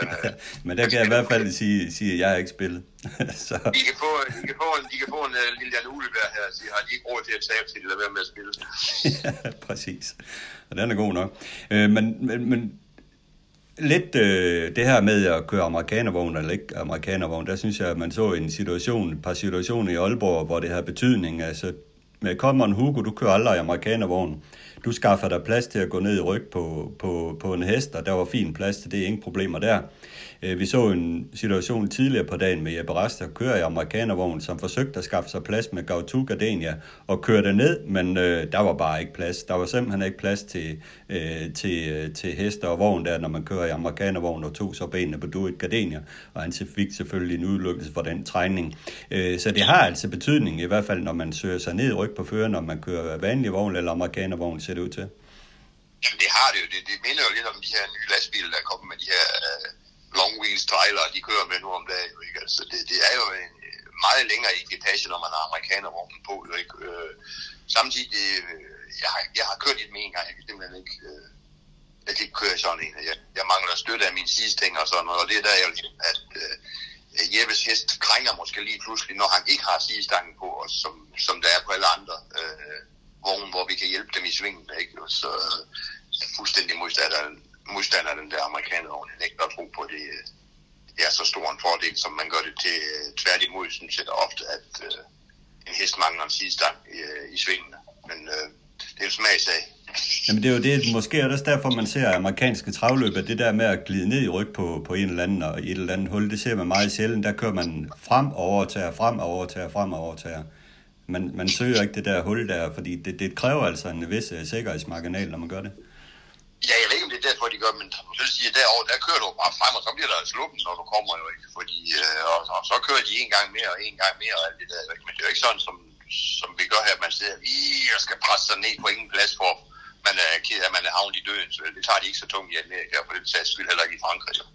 Dem, [LAUGHS] der,
Men der kan jeg i hvert fald sige, sige at jeg har ikke spillet. [LAUGHS] så,
de kan få, de kan få en, de kan få en uh, lille Jan Uleberg her og sige, har de ikke råd til at tabe til, de lader være med at spille. [LAUGHS]
ja, præcis. Og den er god nok. Øh, men, men, men lidt øh, det her med at køre amerikanervogn eller ikke amerikanervogn, der synes jeg, at man så en situation, et par situationer i Aalborg, hvor det har betydning. Altså, med Common Hugo, du kører aldrig i amerikanervogn. Du skaffer dig plads til at gå ned i ryg på, på, på en hest, og der var fin plads til det, ingen problemer der. Øh, vi så en situation tidligere på dagen med Jeppe Rest, der kører i amerikanervogn, som forsøgte at skaffe sig plads med Gautu Gardenia og kørte ned, men øh, der var bare ikke plads. Der var simpelthen ikke plads til, øh, til, øh, til heste og vogn der, når man kører i amerikanervogn og tog så benene på Duet Gardenia, og han fik selvfølgelig en udelukkelse for den træning. Øh, så det har altså betydning, i hvert fald når man søger sig ned i ryg på føreren, når man kører vanlig vogn eller amerikanervogn, ser det ud til.
Jamen, det har det jo. Det, det minder jo lidt om de her nye lastbiler, der kommer med de her øh long wheels trailer, de kører med nu om dagen. Jo, ikke? Altså, det, det er jo en øh, meget længere ekipage, når man har amerikanervognen på. Jo, ikke? Øh, samtidig, øh, jeg, har, jeg har kørt i med en gang, jeg kan simpelthen ikke... Øh, jeg kan ikke køre sådan en. Jeg, jeg mangler støtte af min ting og sådan noget, og det er der, jeg vil ligesom, at øh, Jeppes hest krænger måske lige pludselig, når han ikke har sidestangen på, og som, som der er på alle andre øh, vogne, hvor vi kan hjælpe dem i svingen. Ikke? Og Så øh, jeg er fuldstændig modstander, modstander den der amerikanervogn. Jeg ikke tro på, at det, det er så stor en fordel, som man gør det til. Øh, tværtimod synes jeg da ofte, at øh, en hest mangler en sidestang i, øh, i svingene. Men øh, det er jo smagsag.
Jamen det er jo det, måske er det også derfor, man ser amerikanske travløb, at det der med at glide ned i ryg på, på en eller anden og i et eller andet hul, det ser man meget sjældent. Der kører man frem og overtager, frem og overtager, frem og overtager. Man, man søger ikke det der hul der, fordi det, det kræver altså en vis øh, sikkerhedsmarginal, når man gør det.
Ja, jeg ved ikke, om det er derfor, de gør, men som du siger, derovre, der kører du bare frem, og så bliver der sluppen, når du kommer jo ikke. Fordi, øh, og, og, så kører de en gang mere, og en gang mere, og alt det der. Ikke? Men det er jo ikke sådan, som, som vi gør her, man sidder lige og skal presse sig ned på ingen plads, for man er ked af, at man er havnet i døden. Så det tager de ikke så tungt i Amerika, for det tager skyld heller ikke i Frankrig. jo.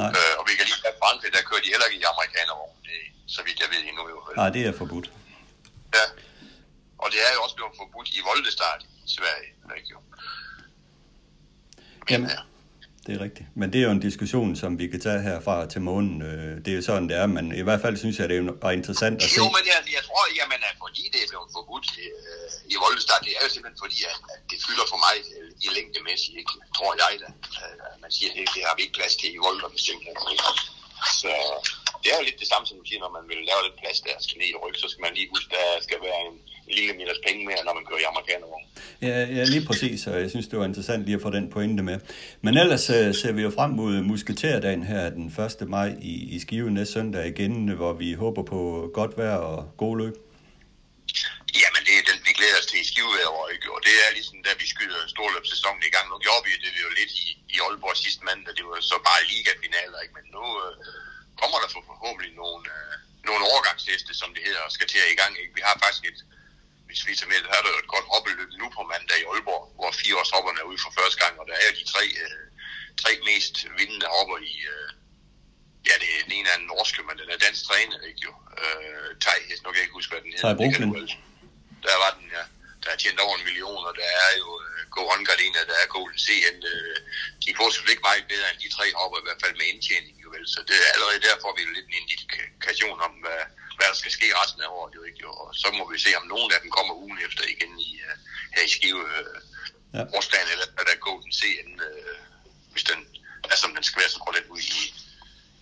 Nej.
Øh, og vi kan lige have Frankrig, der kører de heller ikke i amerikanervogn, det, så vidt jeg ved endnu. Jo.
Nej, det er forbudt.
Ja. Og det er jo også blevet forbudt i Voldestart i Sverige. Ikke? jo? Men,
Jamen.
ja.
Det er rigtigt. Men det er jo en diskussion, som vi kan tage herfra til månen. Øh, Det er jo sådan, det er, men i hvert fald synes jeg, det er interessant at se.
Jo, men jeg, jeg tror, jamen, at fordi det er blevet forbudt øh, i Voldestad, det er jo simpelthen fordi, at, at det fylder for mig øh, i længdemæssigt, ikke? tror jeg da. Øh, man siger, det, det har vi ikke plads til i Voldum, simpelthen. ikke? Så, det er jo lidt det samme, som du siger, når man vil lave lidt plads der, skal ned i ryg, så skal man lige huske, der skal være en, en lille meters penge mere, når man kører i amerikanervogn.
Ja, ja, lige præcis, og jeg synes, det var interessant lige at få den pointe med. Men ellers uh, ser vi jo frem mod Musketerdagen her den 1. maj i, i Skive næste søndag igen, hvor vi håber på godt vejr og god løb.
Jamen, det er den, vi glæder os til i Skiveværet, ikke? Og det er ligesom, da vi skyder storløbssæsonen i gang. Nu gjorde vi det jo lidt i, i Aalborg sidste mandag. Det var så bare ligafinaler, ikke? Men nu øh, kommer der forhåbentlig nogle, øh, nogle overgangsheste, som det hedder, skal til at i gang, ikke? Vi har faktisk et, hvis vi tager med, har der jo et godt hoppeløb nu på mandag i Aalborg, hvor fireårshopperne er ude for første gang, og der er de tre, øh, tre mest vindende hopper i, øh, ja, det er den ene af den norske, men den er dansk træner, ikke jo? Øh, Tej, nu kan jeg ikke huske, hvad den hedder.
Tej.
Der var den, ja. Der er tjent over en million, og der er jo uh, Go On Gardena, der er Golden CN. Uh, de får selvfølgelig ikke meget bedre end de tre hopper, i hvert fald med indtjening. Jo vel. Så det er allerede derfor, vi er lidt en indikation om, hvad, hvad der skal ske resten af året. Jo, ikke? Og så må vi se, om nogen af dem kommer ugen efter igen i, uh, her i Skive. Uh, ja. Rusland, eller er der Golden CN, uh, hvis den er som den skal være, så går den ud i,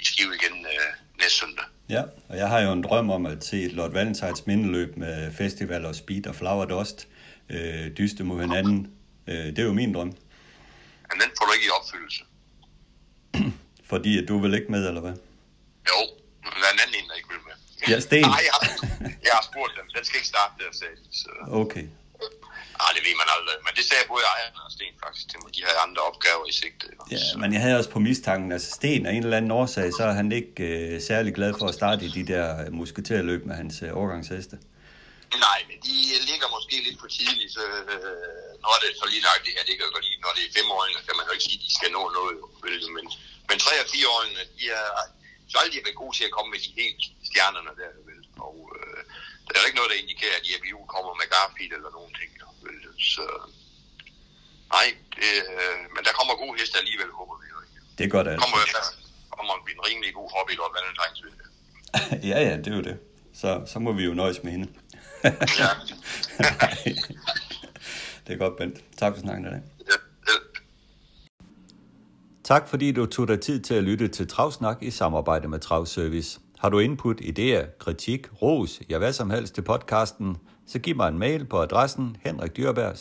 i Skive igen uh, næste søndag.
Ja, og jeg har jo en drøm om at se et Lord Valentines mindeløb med festival og speed og flower dust øh, dyste mod hinanden. Øh, det er jo min drøm.
Men den får du ikke i opfyldelse. [CLEARS THROAT]
Fordi at du vil ikke med, eller hvad?
Jo, der er en anden en, der ikke vil med.
Ja, Sten.
Nej, jeg har, jeg har spurgt dem. Den skal ikke starte der, de. Så.
Okay.
Nej, det ved man aldrig. Men det sagde både ejerne og Sten faktisk til mig. De havde andre opgaver i sigte.
Ja, men jeg havde også på mistanken, altså Sten af en eller anden årsag, så er han ikke øh, særlig glad for at starte i de der musketerløb med hans øh, overgangsheste.
Nej, men de ligger måske lidt for tidligt. Så, øh, når det så lige nok det her ligger godt lige, når det er femåringer, kan man jo ikke sige, at de skal nå noget. Men, men tre og fireåringerne, de er så aldrig været gode til at komme med de helt stjernerne der. Vel? Og øh, der er ikke noget, der indikerer, at IFU kommer med Garfield eller nogen ting. Vel? Så nej, det, øh, men der kommer gode heste alligevel, håber vi ikke.
Det er godt, altså.
Kommer, der kommer en rimelig god hobby i Lord Valentines. [LAUGHS]
ja, ja, det er jo det. Så, så må vi jo nøjes med hende.
ja. [LAUGHS]
det er godt, Bent. Tak for snakken i dag. Tak fordi du tog dig tid til at lytte til Travsnak i samarbejde med Travservice. Har du input, idéer, kritik, ros, ja hvad som helst til podcasten, så giv mig en mail på adressen henrikdyrberg